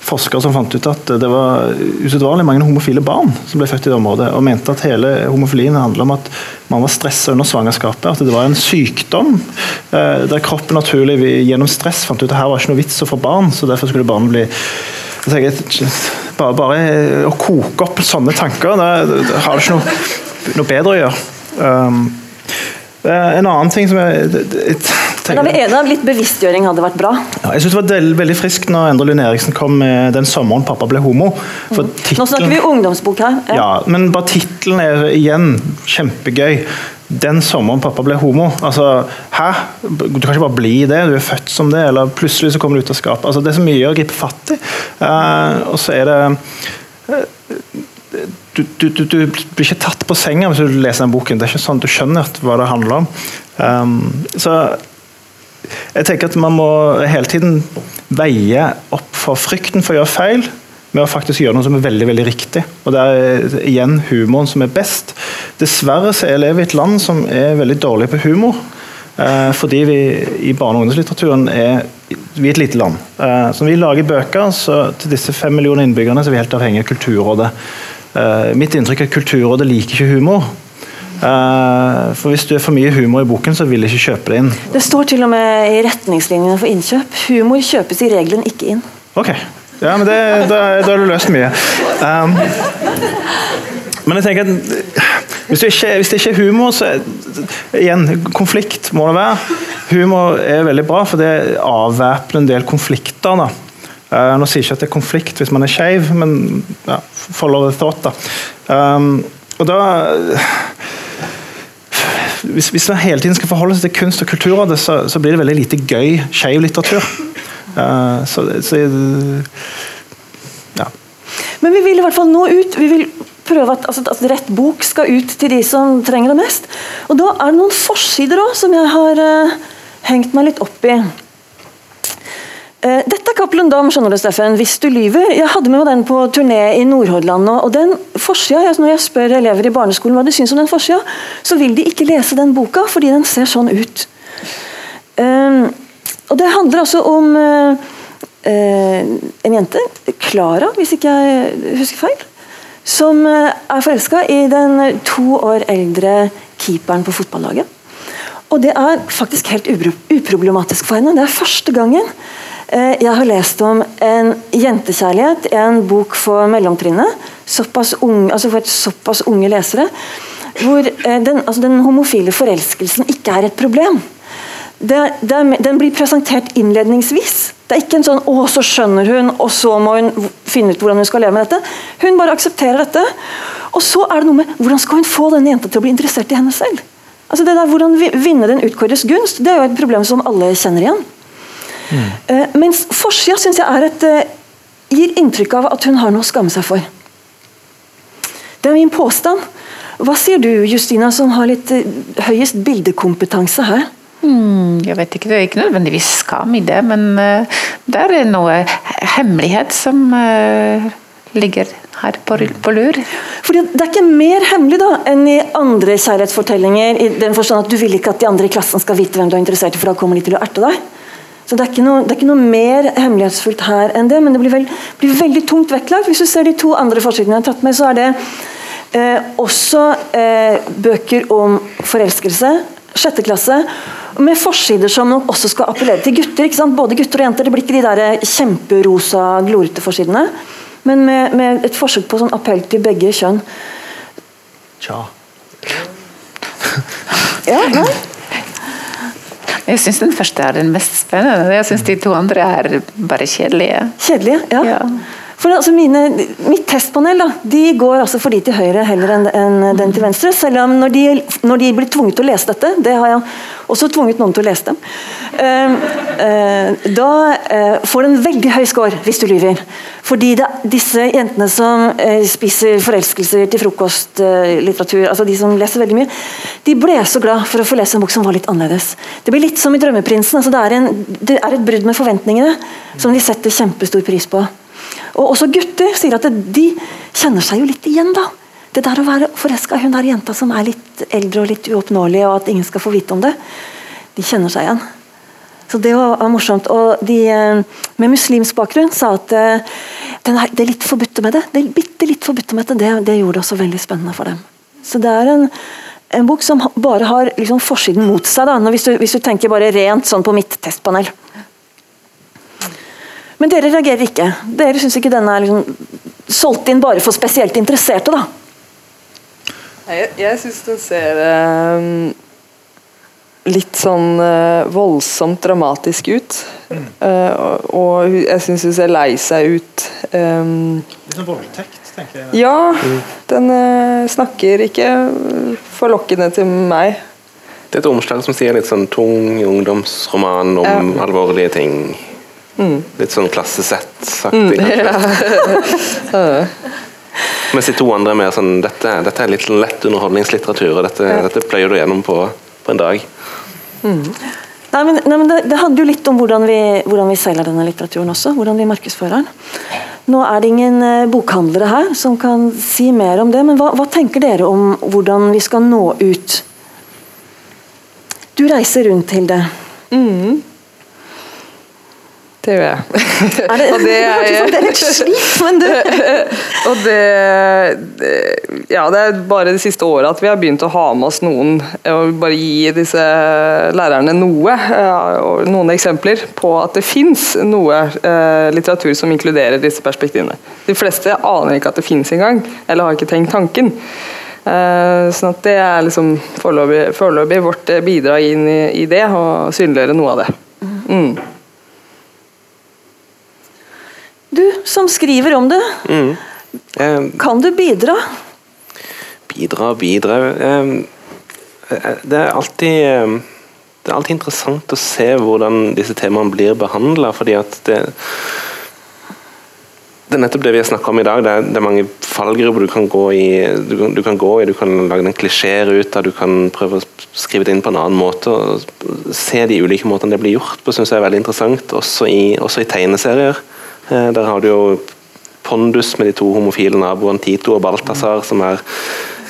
forskere som fant ut at det var usedvanlig mange homofile barn som ble født i det området, og mente at hele homofilien handla om at man var stressa under svangerskapet. At det var en sykdom eh, der kroppen naturlig gjennom stress fant ut at her var ikke noe vits å få barn, så derfor skulle barnet bli bare, bare, å koke opp sånne tanker, da, har det ikke noe, noe bedre å gjøre. Um, en annen ting som jeg, Men da er vi enige om litt bevisstgjøring hadde vært bra? Ja, jeg synes det var veldig, veldig friskt når Endre Lund Eriksen kom med 'Den sommeren pappa ble homo'. Mm. Nå snakker vi ungdomsbok her. Ja, ja Men bare tittelen er igjen kjempegøy. 'Den sommeren pappa ble homo'. Altså, hæ? Du kan ikke bare bli det, du er født som det, eller plutselig så kommer du ut av skapet. Altså, det er så mye å gripe fatt i. Uh, og så er det uh, du, du, du, du, blir ikke tatt på senga hvis du leser den boken. Det er ikke sånn at Du skjønner hva det handler om. Um, så jeg tenker at man må hele tiden veie opp for frykten for å gjøre feil, med å faktisk gjøre noe som er veldig veldig riktig. Og Det er igjen humoren som er best. Dessverre så er vi i et land som er veldig dårlig på humor. Eh, fordi vi i barne- og ungdomslitteraturen er vi er et lite land. Eh, så når vi lager bøker, så til disse fem millioner innbyggerne så er vi helt avhengig av Kulturrådet. Eh, mitt inntrykk er at Kulturrådet liker ikke humor. Uh, for Hvis du er for mye humor i boken, så vil de ikke kjøpe det inn. Det står til og med i retningslinjene for innkjøp. Humor kjøpes i regelen ikke inn. Ok, ja, men det, da, da har du løst mye. Um, men jeg tenker at hvis det, ikke, hvis det ikke er humor, så igjen, konflikt må det være. Humor er veldig bra, for det avvæpner en del konflikter. da Uh, nå sier jeg ikke at det er konflikt hvis man er skeiv, men ja, follow the thought, da. Um, og da hvis, hvis, man hele tiden skal forholde seg til kunst og kulturrådet, så, så blir det veldig lite gøy skeiv litteratur. Uh, så, så ja. Men vi vil i hvert fall nå ut. Vi vil prøve at, altså, at rett bok skal ut til de som trenger det mest. Og da er det noen forsider òg som jeg har uh, hengt meg litt opp i. Eh, dette er Cappelen Dam, skjønner du, Steffen. Hvis du lyver. Jeg hadde med meg den på turné i Nordhordland. og den forsida. Når jeg spør elever i barneskolen hva de syns om den forsida, så vil de ikke lese den boka fordi den ser sånn ut. Um, og det handler altså om eh, eh, en jente, Klara, hvis ikke jeg husker feil, som er forelska i den to år eldre keeperen på fotballaget. Og det er faktisk helt uproblematisk for henne. Det er første gangen jeg har lest om en jentekjærlighet, i en bok for mellomtrinnet, såpass unge, altså for såpass unge lesere, hvor eh, den, altså den homofile forelskelsen ikke er et problem. Det, det den blir presentert innledningsvis. Det er ikke en sånn 'å, så skjønner hun', og så må hun finne ut hvordan hun skal leve med dette. Hun bare aksepterer dette. Og så er det noe med hvordan skal hun få denne jenta til å bli interessert i henne selv? Altså det der Hvordan vi- vinne den utkåres gunst, det er jo et problem som alle kjenner igjen. Eh, mens forsida syns jeg er et, eh, gir inntrykk av at hun har noe å skamme seg for. Det er min påstand. Hva sier du, Justina, som har litt eh, høyest bildekompetanse her? Mm, jeg vet ikke, Det er ikke nødvendigvis skam i det, men uh, det er noe hemmelighet som uh, ligger her på, på lur. Fordi Det er ikke mer hemmelig da enn i andre kjærlighetsfortellinger. i den forstand at Du vil ikke at de andre i klassen skal vite hvem du er interessert i, for da kommer de til å erte deg. Så Det er noe, det er ikke noe mer hemmelighetsfullt her enn det, men det blir, veld, blir veldig tungt vektlagt. Hvis du ser de to andre forsidene jeg har tatt med, så er det eh, også eh, bøker om forelskelse. Sjette klasse. Med forsider som nok også skal appellere til gutter. ikke sant? Både gutter og jenter. Det blir ikke de der kjemperosa, glorete forsidene. Men med, med et forsøk på sånn appell til begge kjønn. Tja. Ja, nei? Jeg syns den første er den mest spennende. Jeg syns de to andre er bare kjedelige. Kjedelige, ja. Ja. For altså mine, mitt testpanel da, de går altså for de til høyre heller enn en den til venstre. Selv om når de, når de blir tvunget til å lese dette, det har jeg også tvunget noen til å lese dem, eh, eh, da eh, får en veldig høy score hvis du lyver. Fordi det, disse jentene som eh, spiser forelskelser til frokostlitteratur, altså de som leser veldig mye, de ble så glad for å få lese en bok som var litt annerledes. Det blir litt som i 'Drømmeprinsen'. altså det, er en, det er et brudd med forventningene som de setter kjempestor pris på. Og også gutter sier at de kjenner seg jo litt igjen, da. Det der å være forelska i hun der jenta som er litt eldre og litt uoppnåelig, og at ingen skal få vite om det. De kjenner seg igjen. Så det var, morsomt. Og de eh, med muslimsk bakgrunn sa at eh, den er, det litt forbudte med det, det bitte litt forbudte med det, det, det gjorde det også veldig spennende for dem. Så det er en, en bok som bare har liksom forsiden mot seg, da, hvis, du, hvis du tenker bare rent sånn på mitt testpanel. Men dere reagerer ikke. Dere syns ikke denne er liksom solgt inn bare for spesielt interesserte, da? Jeg, jeg syns den ser eh, litt sånn eh, voldsomt dramatisk ut. Eh, og, og jeg syns hun ser lei seg ut. eh, Litt sånn voldtekt, tenker jeg. ja, den eh, snakker ikke forlokkende til meg. Det er et omslag som sier litt sånn tung ungdomsroman om alvorlige ting. Litt sånn klassesett-aktig. kanskje. Mens de to andre er mer sånn Dette, dette er litt lett underholdningslitteratur, og dette, dette pløyer du gjennom på, på en dag. Nei, men, nei, men det, det handler jo litt om hvordan vi, hvordan vi selger denne litteraturen også. Hvordan vi markedsfører den. Nå er det ingen eh, bokhandlere her som kan si mer om det, men hva, hva tenker dere om hvordan vi skal nå ut? Du reiser rundt, Hilde. Det gjør jeg. Er det, *laughs* Og det er- det er litt slitt, men du *laughs* Og det, Ja, det er bare det siste året at vi har begynt å ha med oss noen og bare gi disse lærerne noe, eh, noen eksempler på at det fins noe eh, litteratur som inkluderer disse perspektivene. De fleste aner ikke at det fins engang, eller har ikke tenkt tanken. Eh, sånn at det er liksom foreløpig vårt eh, bidrag inn i, i det, og synliggjøre noe av det. Mm. Du som skriver om det, Eh, kan du bidra? Bidra, bidra eh, Det er alltid det er alltid interessant å se hvordan disse temaene blir behandla, fordi at det det er nettopp det vi har snakka om i dag. Det er, det er mange fallgrupper du kan gå i. Du kan, du kan gå i, du kan lage en klisjé ut av, du kan prøve å skrive det inn på en annen måte. og Se de ulike måtene det blir gjort på, syns jeg er veldig interessant. Også i, også i tegneserier. Eh, der har du jo Pondus med de to homofile naboene Tito og Balthazar, som er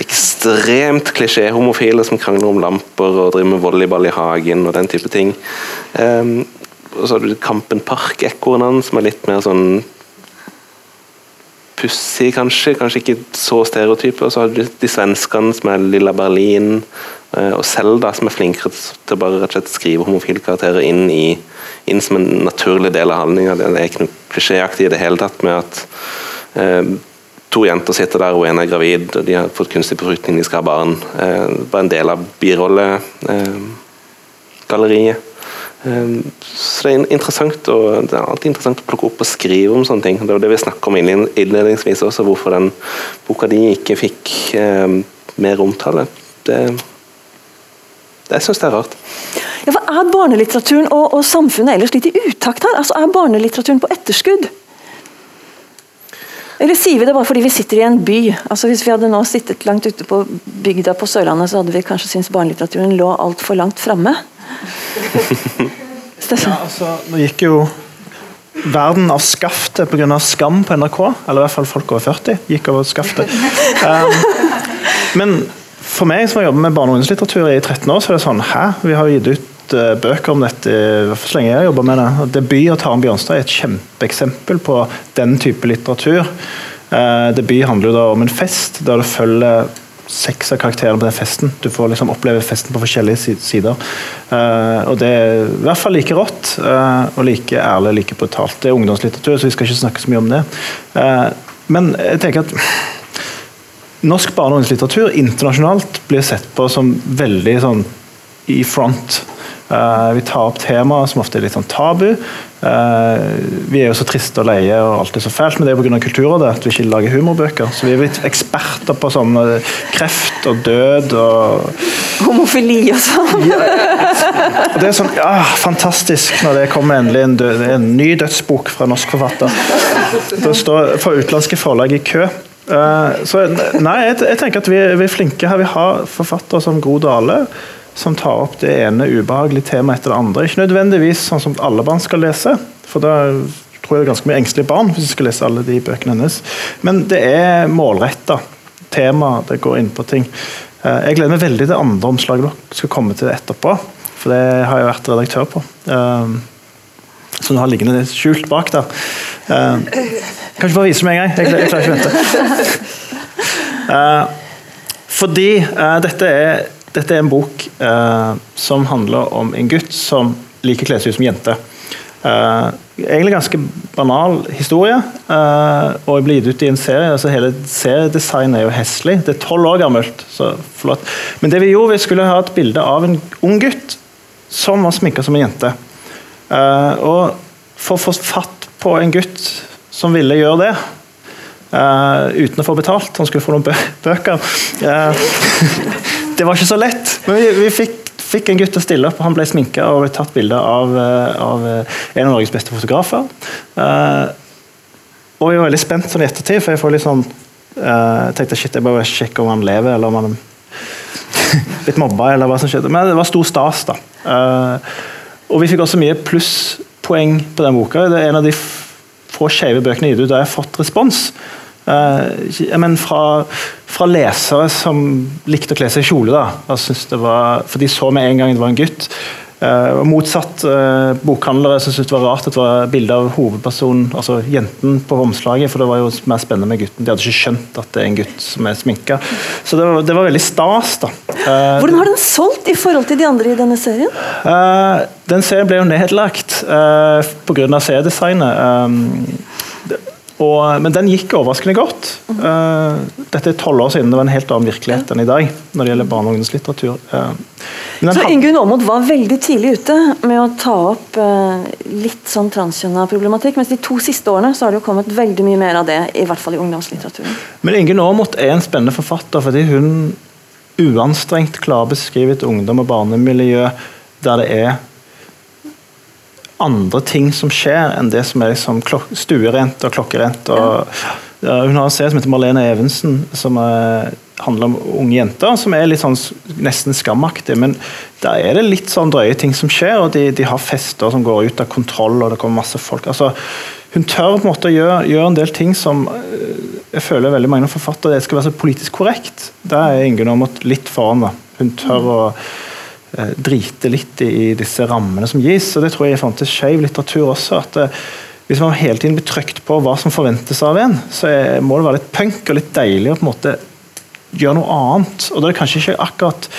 ekstremt klisjé-homofile som krangler om lamper og driver med volleyball i hagen og den type ting. Um, og så har du Kampen Park-ekkoen hans, som er litt mer sånn pussig, kanskje. Kanskje ikke så stereotype. Og så har du de svenskene som er Lilla Berlin og Selda, som er flinkere til å bare rett og slett skrive homofile karakterer inn, i, inn som en naturlig del av handlinga. Det er ikke noe klisjéaktig i det hele tatt med at eh, to jenter sitter der, og en er gravid, og de har fått kunstig befruktning, de skal ha barn. Eh, bare en del av birollegalleriet. Eh, så det er interessant og det er alltid interessant å plukke opp og skrive om sånne ting. Det var det vi snakka om innledningsvis også, hvorfor den boka di ikke fikk uh, mer omtale. Det jeg syns det er rart. Ja, for Er barnelitteraturen og, og, samfunnet ellers litt i utakt her? Altså, Er barnelitteraturen på etterskudd? Eller sier vi det bare fordi vi sitter i en by? Altså Hvis vi hadde nå sittet langt ute på bygda på Sørlandet, så hadde vi kanskje syntes barnelitteraturen lå altfor langt framme? *laughs* ja, altså, nå gikk jo verden av skaftet pga. Skam på NRK. Eller i hvert fall folk over 40 gikk over skaftet. *laughs* Um, men for meg som har jobbet med barne- og ungdomslitteratur i 13 år, så er det sånn Hæ? Vi har gitt ut uh, bøker om dette så lenge jeg har jobba med det. Debut av Taren Bjørnstad er et kjempeeksempel på den type litteratur. Uh, debut handler jo da om en fest der du følger seks av karakterene på den festen. Du får liksom oppleve festen på forskjellige sider. Uh, og det er i hvert fall like rått uh, og like ærlig like brutalt. Det er ungdomslitteratur, så vi skal ikke snakke så mye om det. Uh, men jeg tenker at norsk barne- og ungdomslitteratur internasjonalt blir sett på som veldig sånn i front. Uh, vi tar opp temaer som ofte er litt sånn tabu. Uh, vi er jo så triste og leie og alt er så fælt, men det er pga. kulturåret at vi ikke lager humorbøker. Så vi er blitt eksperter på sånn uh, kreft og død og Homofili og sånn. ja, det er sånn ja, fantastisk når det kommer endelig en, død, en ny dødsbok fra norsk forfatter. Det står for utenlandske forlag i kø. Så nei, jeg, jeg, tenker at vi, vi er flinke her. Vi har forfattere som Gro Dale som tar opp det ene ubehagelige temaet etter det andre. Ikke nødvendigvis sånn som alle barn skal lese, for da tror jeg det er ganske mye engstelige barn hvis de skal lese alle de bøkene hennes. Men det er målretta tema, det går inn på ting. Eh, jeg gleder meg veldig til andre omslag dere skal komme til etterpå, for det har jeg vært redaktør på. Eh, så du har liggende skjult bak der. Uh, kanskje bare vise meg en gang, jeg, jeg klarer ikke å vente. *laughs* Fordi dette er dette er en bok eh, som handler om en gutt som liker å kle seg ut som jente. Eh, egentlig ganske banal historie, og og blir gitt ut i en serie. altså Hele seriedesignet er jo heslig. Det er tolv år gammelt, så flott. Men det vi gjorde, vi skulle ha et bilde av en ung gutt som var sminka som en jente. Eh, og for å få fatt på en gutt som ville gjøre det, Uh, uten å få betalt. Han skulle få noen bø bøker. Uh, *laughs* det var ikke så lett, men vi, vi fikk, fikk, en gutt til å stille opp. Han ble sminka og ble tatt bilde av, uh, av, en av Norges beste fotografer. og vi var veldig spent sånn i ettertid, for jeg får litt sånn tenkte shit, jeg bare sjekke om han lever, eller om han *laughs* blitt mobba, eller hva som skjedde. Men det var stor stas, da. Og vi fikk også mye plusspoeng på den boka. Det er en av de få skeive bøkene gitt ut der jeg har fått respons. Men fra, fra, lesere som likte å kle seg i kjole. Da. Det var, for de så med en gang det var en gutt. Uh, motsatt uh, bokhandlere syntes det var rart at det var bilde av hovedpersonen, altså jenten, på omslaget. For det var jo mer spennende med gutten. De hadde ikke skjønt at det er en gutt som er sminka. Så det var, det var, veldig stas. da. Hvordan har den solgt i forhold til de andre i denne serien? den serien ble jo nedlagt uh, pga. seriedesignet. Um, og, men den gikk overraskende godt. Uh, dette er tolv år siden, det var en helt annen virkelighet enn i dag. når det gjelder barne- og ungdomslitteratur. Uh, så Ingunn Aamodt var veldig tidlig ute med å ta opp uh, litt sånn transkjønna problematikk, mens de to siste årene så har det jo kommet veldig mye mer av det, i hvert fall i ungdomslitteraturen. Men Ingunn Aamodt er en spennende forfatter fordi hun uanstrengt klarer å beskrive et ungdom- og barnemiljø der det er andre ting som skjer enn det som er liksom stuerent og klokkerent. Og, ja, hun har en serie som heter Marlene Evensen, som er, handler om unge jenter. Som er litt sånn nesten skamaktig, men der er det litt sånn drøye ting som skjer. og De, de har fester som går ut av kontroll, og det kommer masse folk. altså hun tør på en måte å gjøre, gjøre en del ting som eh, jeg føler veldig mange forfattere skal være så politisk korrekt. Der er Ingunn Aamodt litt foran. Hun tør å drite litt i, disse rammene som gis. og Det tror jeg er til skeiv litteratur også. at eh, Hvis man hele tiden blir trykt på hva som forventes av en, så må det være litt punk og litt deilig å på en måte gjøre noe annet. Og da er det kanskje ikke akkurat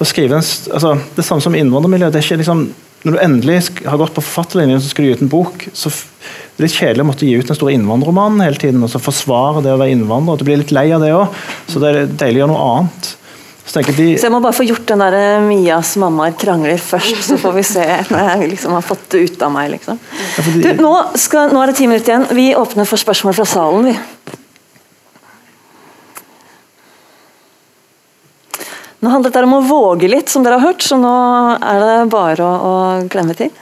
å skrive en, altså, Det samme som innvandrermiljø. det er ikke liksom når du endelig har gått på forfatterlinjen så skal du gi ut en bok, så det er litt kjedelig å måtte gi ut den store innvandrerromanen hele tiden og så forsvare det å være innvandrer. og Du blir litt lei av det òg, så det er deilig å gjøre noe annet. Så, de... så, jeg må bare få gjort den der eh, Mias mammaer krangler først, så får vi se *laughs* når jeg liksom har fått det ut av meg. Liksom. Du, nå, skal, nå er det ti minutter igjen. Vi åpner for spørsmål fra salen. vi. Nå handlet det om å våge litt, som dere har hørt, så nå er det bare å, å klemme til.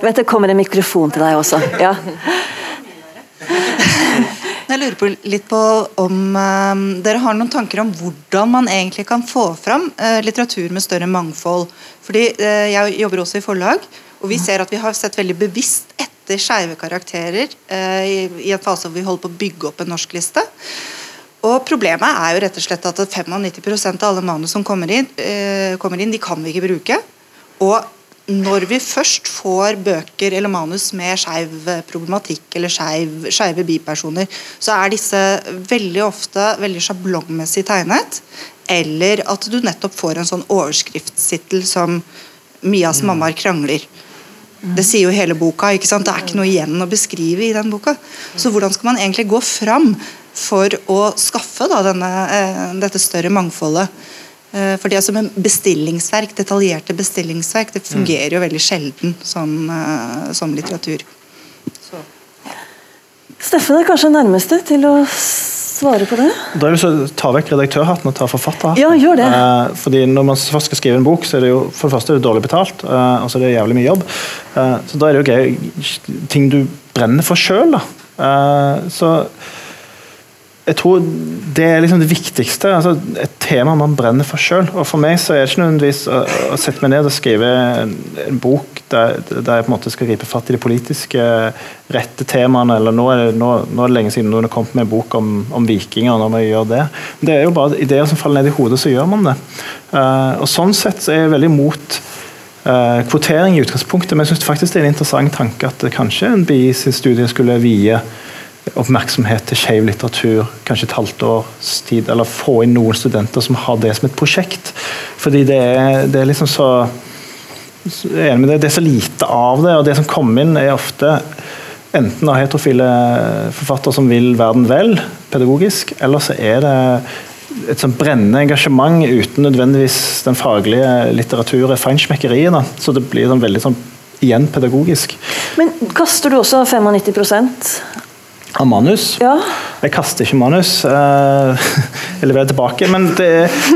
Vet det kommer en mikrofon til deg også. Ja. Jeg lurer på litt på om um, dere har noen tanker om hvordan man egentlig kan få fram uh, litteratur med større mangfold. Fordi uh, Jeg jobber også i forlag, og vi ser at vi har sett veldig bevisst etter skeive karakterer uh, i, i en fase hvor vi holder på å bygge opp en norskliste. Og Problemet er jo rett og slett at 95% av alle manus som kommer inn, kommer inn, de kan vi ikke bruke. Og når vi først får bøker eller manus med skeiv problematikk eller skeive bipersoner, så er disse veldig ofte veldig sjablongmessig tegnet. Eller at du nettopp får en sånn overskriftstittel som 'Mias mm. mammaer krangler'. Det sier jo hele boka. ikke sant? Det er ikke noe igjen å beskrive i den boka. Så hvordan skal man egentlig gå fram for å skaffe da, denne, eh, dette større mangfoldet? Eh, for det som en bestillingsverk, detaljerte bestillingsverk, det fungerer jo veldig sjelden som, eh, som litteratur. Så. Steffen er kanskje nærmeste til å svare på det? Da er det så Ta vekk redaktørhatten og ta forfatterhatten. Ja, gjør det. Eh, fordi Når man først skal skrive en bok, så er det jo for det første er det dårlig betalt, eh, og så er det jævlig mye jobb. Eh, så da er det jo gøy ting du brenner for sjøl. da. så jeg tror det er liksom det viktigste. altså Et tema man brenner for sjøl. For meg så er det ikke nødvendigvis å, å sette meg ned og skrive en, en bok der, der, jeg på en måte skal gripe fatt i de politiske rette temaene. eller Nå er det, nå, nå er det lenge siden noen har kommet med en bok om, om vikinger. når man gjør Det Men det er jo bare ideer som faller ned i hodet, så gjør man det. Uh, og Sånn sett så er jeg veldig imot uh, kvotering i utgangspunktet, men jeg syns faktisk det er en interessant tanke at kanskje en BI sin studie skulle vie oppmerksomhet til skeiv litteratur kanskje et halvt års tid, eller få inn noen studenter som har det som et prosjekt. Fordi det er, det er liksom så det, det er så lite av det, og det som kommer inn, er ofte enten av heterofile forfattere som vil verden vel, pedagogisk, eller så er det et sånn brennende engasjement uten nødvendigvis den faglige litteraturen, feinschmeckeriet. Så det blir sånn veldig sånn igjen pedagogisk. Men kaster du også 95 av manus. Ja. Jeg kaster ikke manus. Uh, *laughs* jeg leverer tilbake, men det,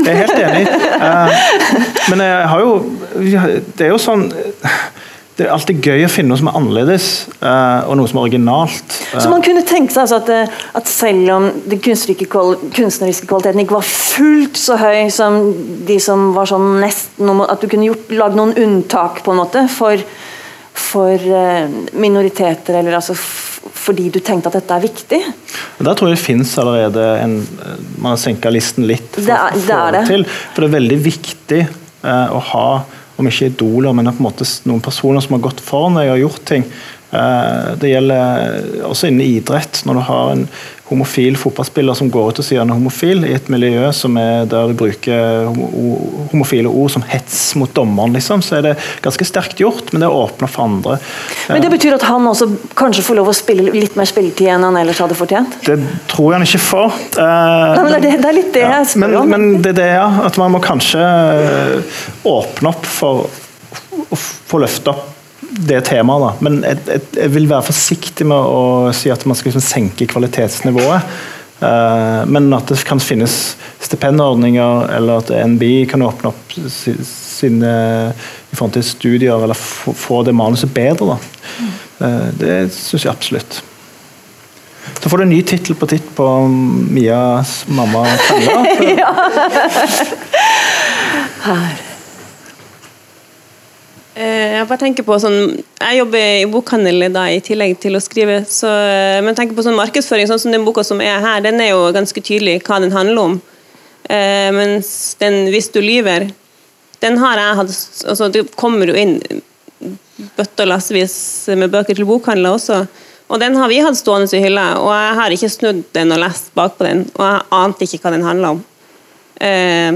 jeg er helt enig. Uh, men jeg har jo Det er jo sånn det er alltid gøy å finne noe som er annerledes, uh, og noe som er originalt. Så man kunne tenke seg altså at, at, selv om den kunstneriske kvaliteten ikke var fullt så høy som de som var sånn nesten At du kunne gjort, lagd noen unntak på en måte for, for minoriteter, eller altså fordi du tenkte at dette er viktig? Der tror jeg det finnes allerede en Man har senka listen litt. For, det er, det er det. Til, for det er veldig viktig eh, å ha, om ikke idoler, men på en måte noen personer som har gått foran deg og gjort ting. Uh, det gjelder også innen idrett. Når du har en homofil fotballspiller som går ut og sier han er homofil, i et miljø som er der du bruker homofile ord som hets mot dommeren, liksom, så er det ganske sterkt gjort, men det åpner for andre. Men Det betyr at han også kanskje får lov å spille litt mer spilletid enn han ellers hadde fortjent? Det tror jeg han ikke får. Uh, Nei, men det, er litt det ja, jeg spør om. Men, men det er det, ja. At man må kanskje eh, åpne opp for å få løfte opp det temaet. Da. Men jeg, jeg, jeg, vil være forsiktig med å si at man skal liksom senke kvalitetsnivået. Uh, men at det kan finnes stipendordninger, eller at NBI kan åpne opp sine i forhold til studier, eller få, få det manuset bedre. Uh, det syns jeg absolutt. Så får du en ny tittel på titt på Mias mamma Kalla. *laughs* *laughs* Her. Eh, Jeg bare tenker på sånn Jeg jobber i bokhandel da, i tillegg til å skrive. Så, eh, men tenker på sånn markedsføring, sånn som den boka som er her, den er jo ganske tydelig hva den handler om. Eh, mens den 'Hvis du lyver', den har jeg hatt altså, Det kommer jo inn bøtter lassevis med bøker til bokhandler også. Og den har vi hatt stående i hylla, og jeg har ikke snudd den og lest bakpå den. Og jeg ante ikke hva den handla om. Eh,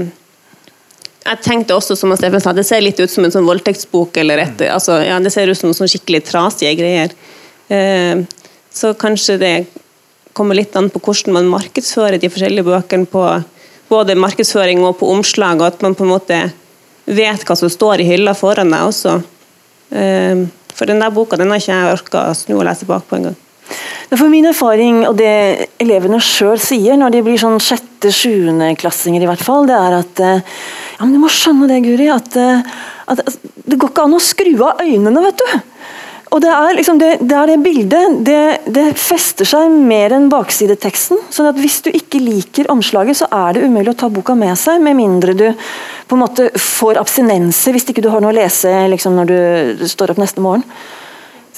jeg tenkte også, som Steffen sa, det ser litt ut som en sånn voldtektsbok. eller et, altså, ja, Det ser ut som sånn skikkelig trasige greier. Eh, så kanskje det kommer litt an på hvordan man markedsfører de forskjellige bøkene. på Både markedsføring og på omslag, og at man på en måte vet hva som står i hylla foran deg også. Eh, for den der boka den har ikke jeg orka å snu og lese bakpå engang. For min erfaring, og det elevene sjøl sier når de blir sånn sjette-sjuendeklassinger, i hvert fall, det er at eh, Ja, men du må skjønne det, Guri, at, eh, at det går ikke an å skru av øynene, vet du. Og det er liksom det, det, er det bildet. Det, det fester seg mer enn baksideteksten. sånn at hvis du ikke liker omslaget, så er det umulig å ta boka med seg, med mindre du på en måte får abstinenser hvis ikke du har noe å lese liksom, når du står opp neste morgen.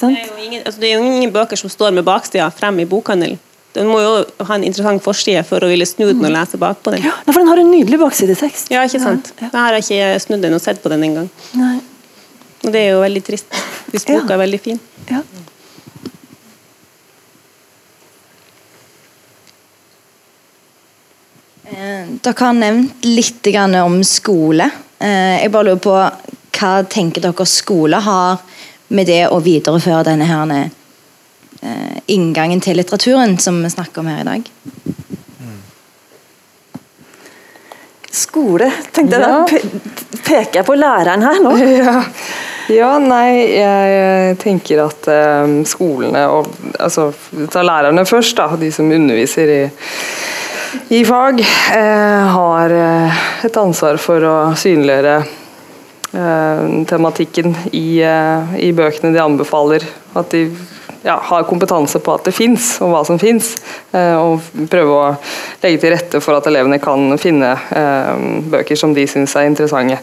Sant? Det er, jo ingen, altså det er jo ingen bøker som står med baksida frem i bokhandelen. Den må jo ha en interessant forside for å ville snu den og lese bakpå den. Ja, for den har en nydelig baksidetekst. Ja, ikke sant? Jeg har ikke snudd den og sett på den engang. Og det er jo veldig trist, hvis Ja. boka er veldig fin. Ja. Eh, Dere har nevnt litt om skole. Eh, Jeg bare lurer på hva tenker dere skole har med det å videreføre denne her eh, inngangen til litteraturen som vi snakker om her i dag? Skole, tenkte jeg. Da peker jeg på læreren her nå. *laughs* Ja. ja, nei, jeg tenker at eh, skolene og altså, Ta lærerne først, da, de som underviser i, i fag, eh, har eh, et ansvar for å synliggjøre eh, tematikken i, eh, i bøkene de anbefaler. At de ja, har kompetanse på at det fins, og hva som fins. Eh, og prøve å legge til rette for at elevene kan finne eh, bøker som de syns er interessante.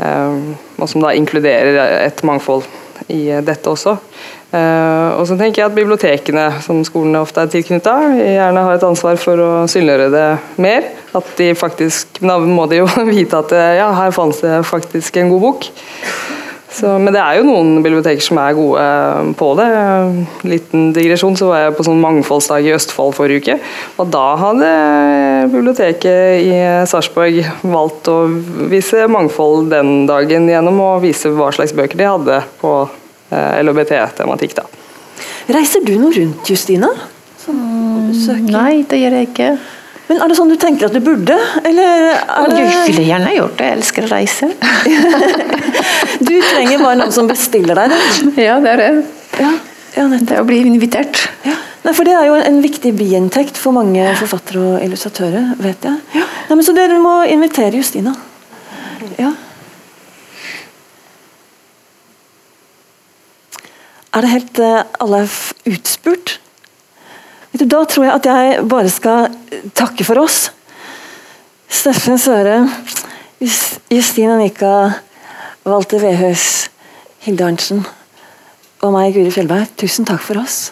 Og som da inkluderer et mangfold i eh, dette også. Uh, og så tenker jeg at Bibliotekene, som skolene ofte er tilknytta, gjerne har et ansvar for å synliggjøre det mer. At de faktisk, Da må de jo *laughs* vite at eh, ja, her fantes det faktisk en god bok. Så, men det er jo noen biblioteker som er gode eh, på det. Liten digresjon, så var jeg på sånn mangfoldsdag i Østfold forrige uke. Og da hadde biblioteket i Sarpsborg valgt å vise mangfold den dagen gjennom å vise hva slags bøker de hadde på eh, LHBT-tematikk. da. Reiser du noe rundt, Justina? Sånn, søker. Nei, det gjør jeg ikke. Men er det sånn du tenker at du burde, eller er Jeg det ville gjerne gjort det, jeg elsker å reise. *laughs* Du trenger bare noen som bestiller deg det. Ja, det er det. Ja, ja. Det er å bli invitert. Ja. Nei, for Det er jo en viktig biinntekt for mange forfattere og illustratører, vet jeg. Nei, men Så dere må invitere Justina. Ja. Er det helt eh, alle er utspurt? Du, Da tror jeg at jeg bare skal takke for oss. Steffen Søre, Justine Annika, Walter Vehøs, Hilde Arntzen og meg, Guri Fjellberg. Tusen takk for oss.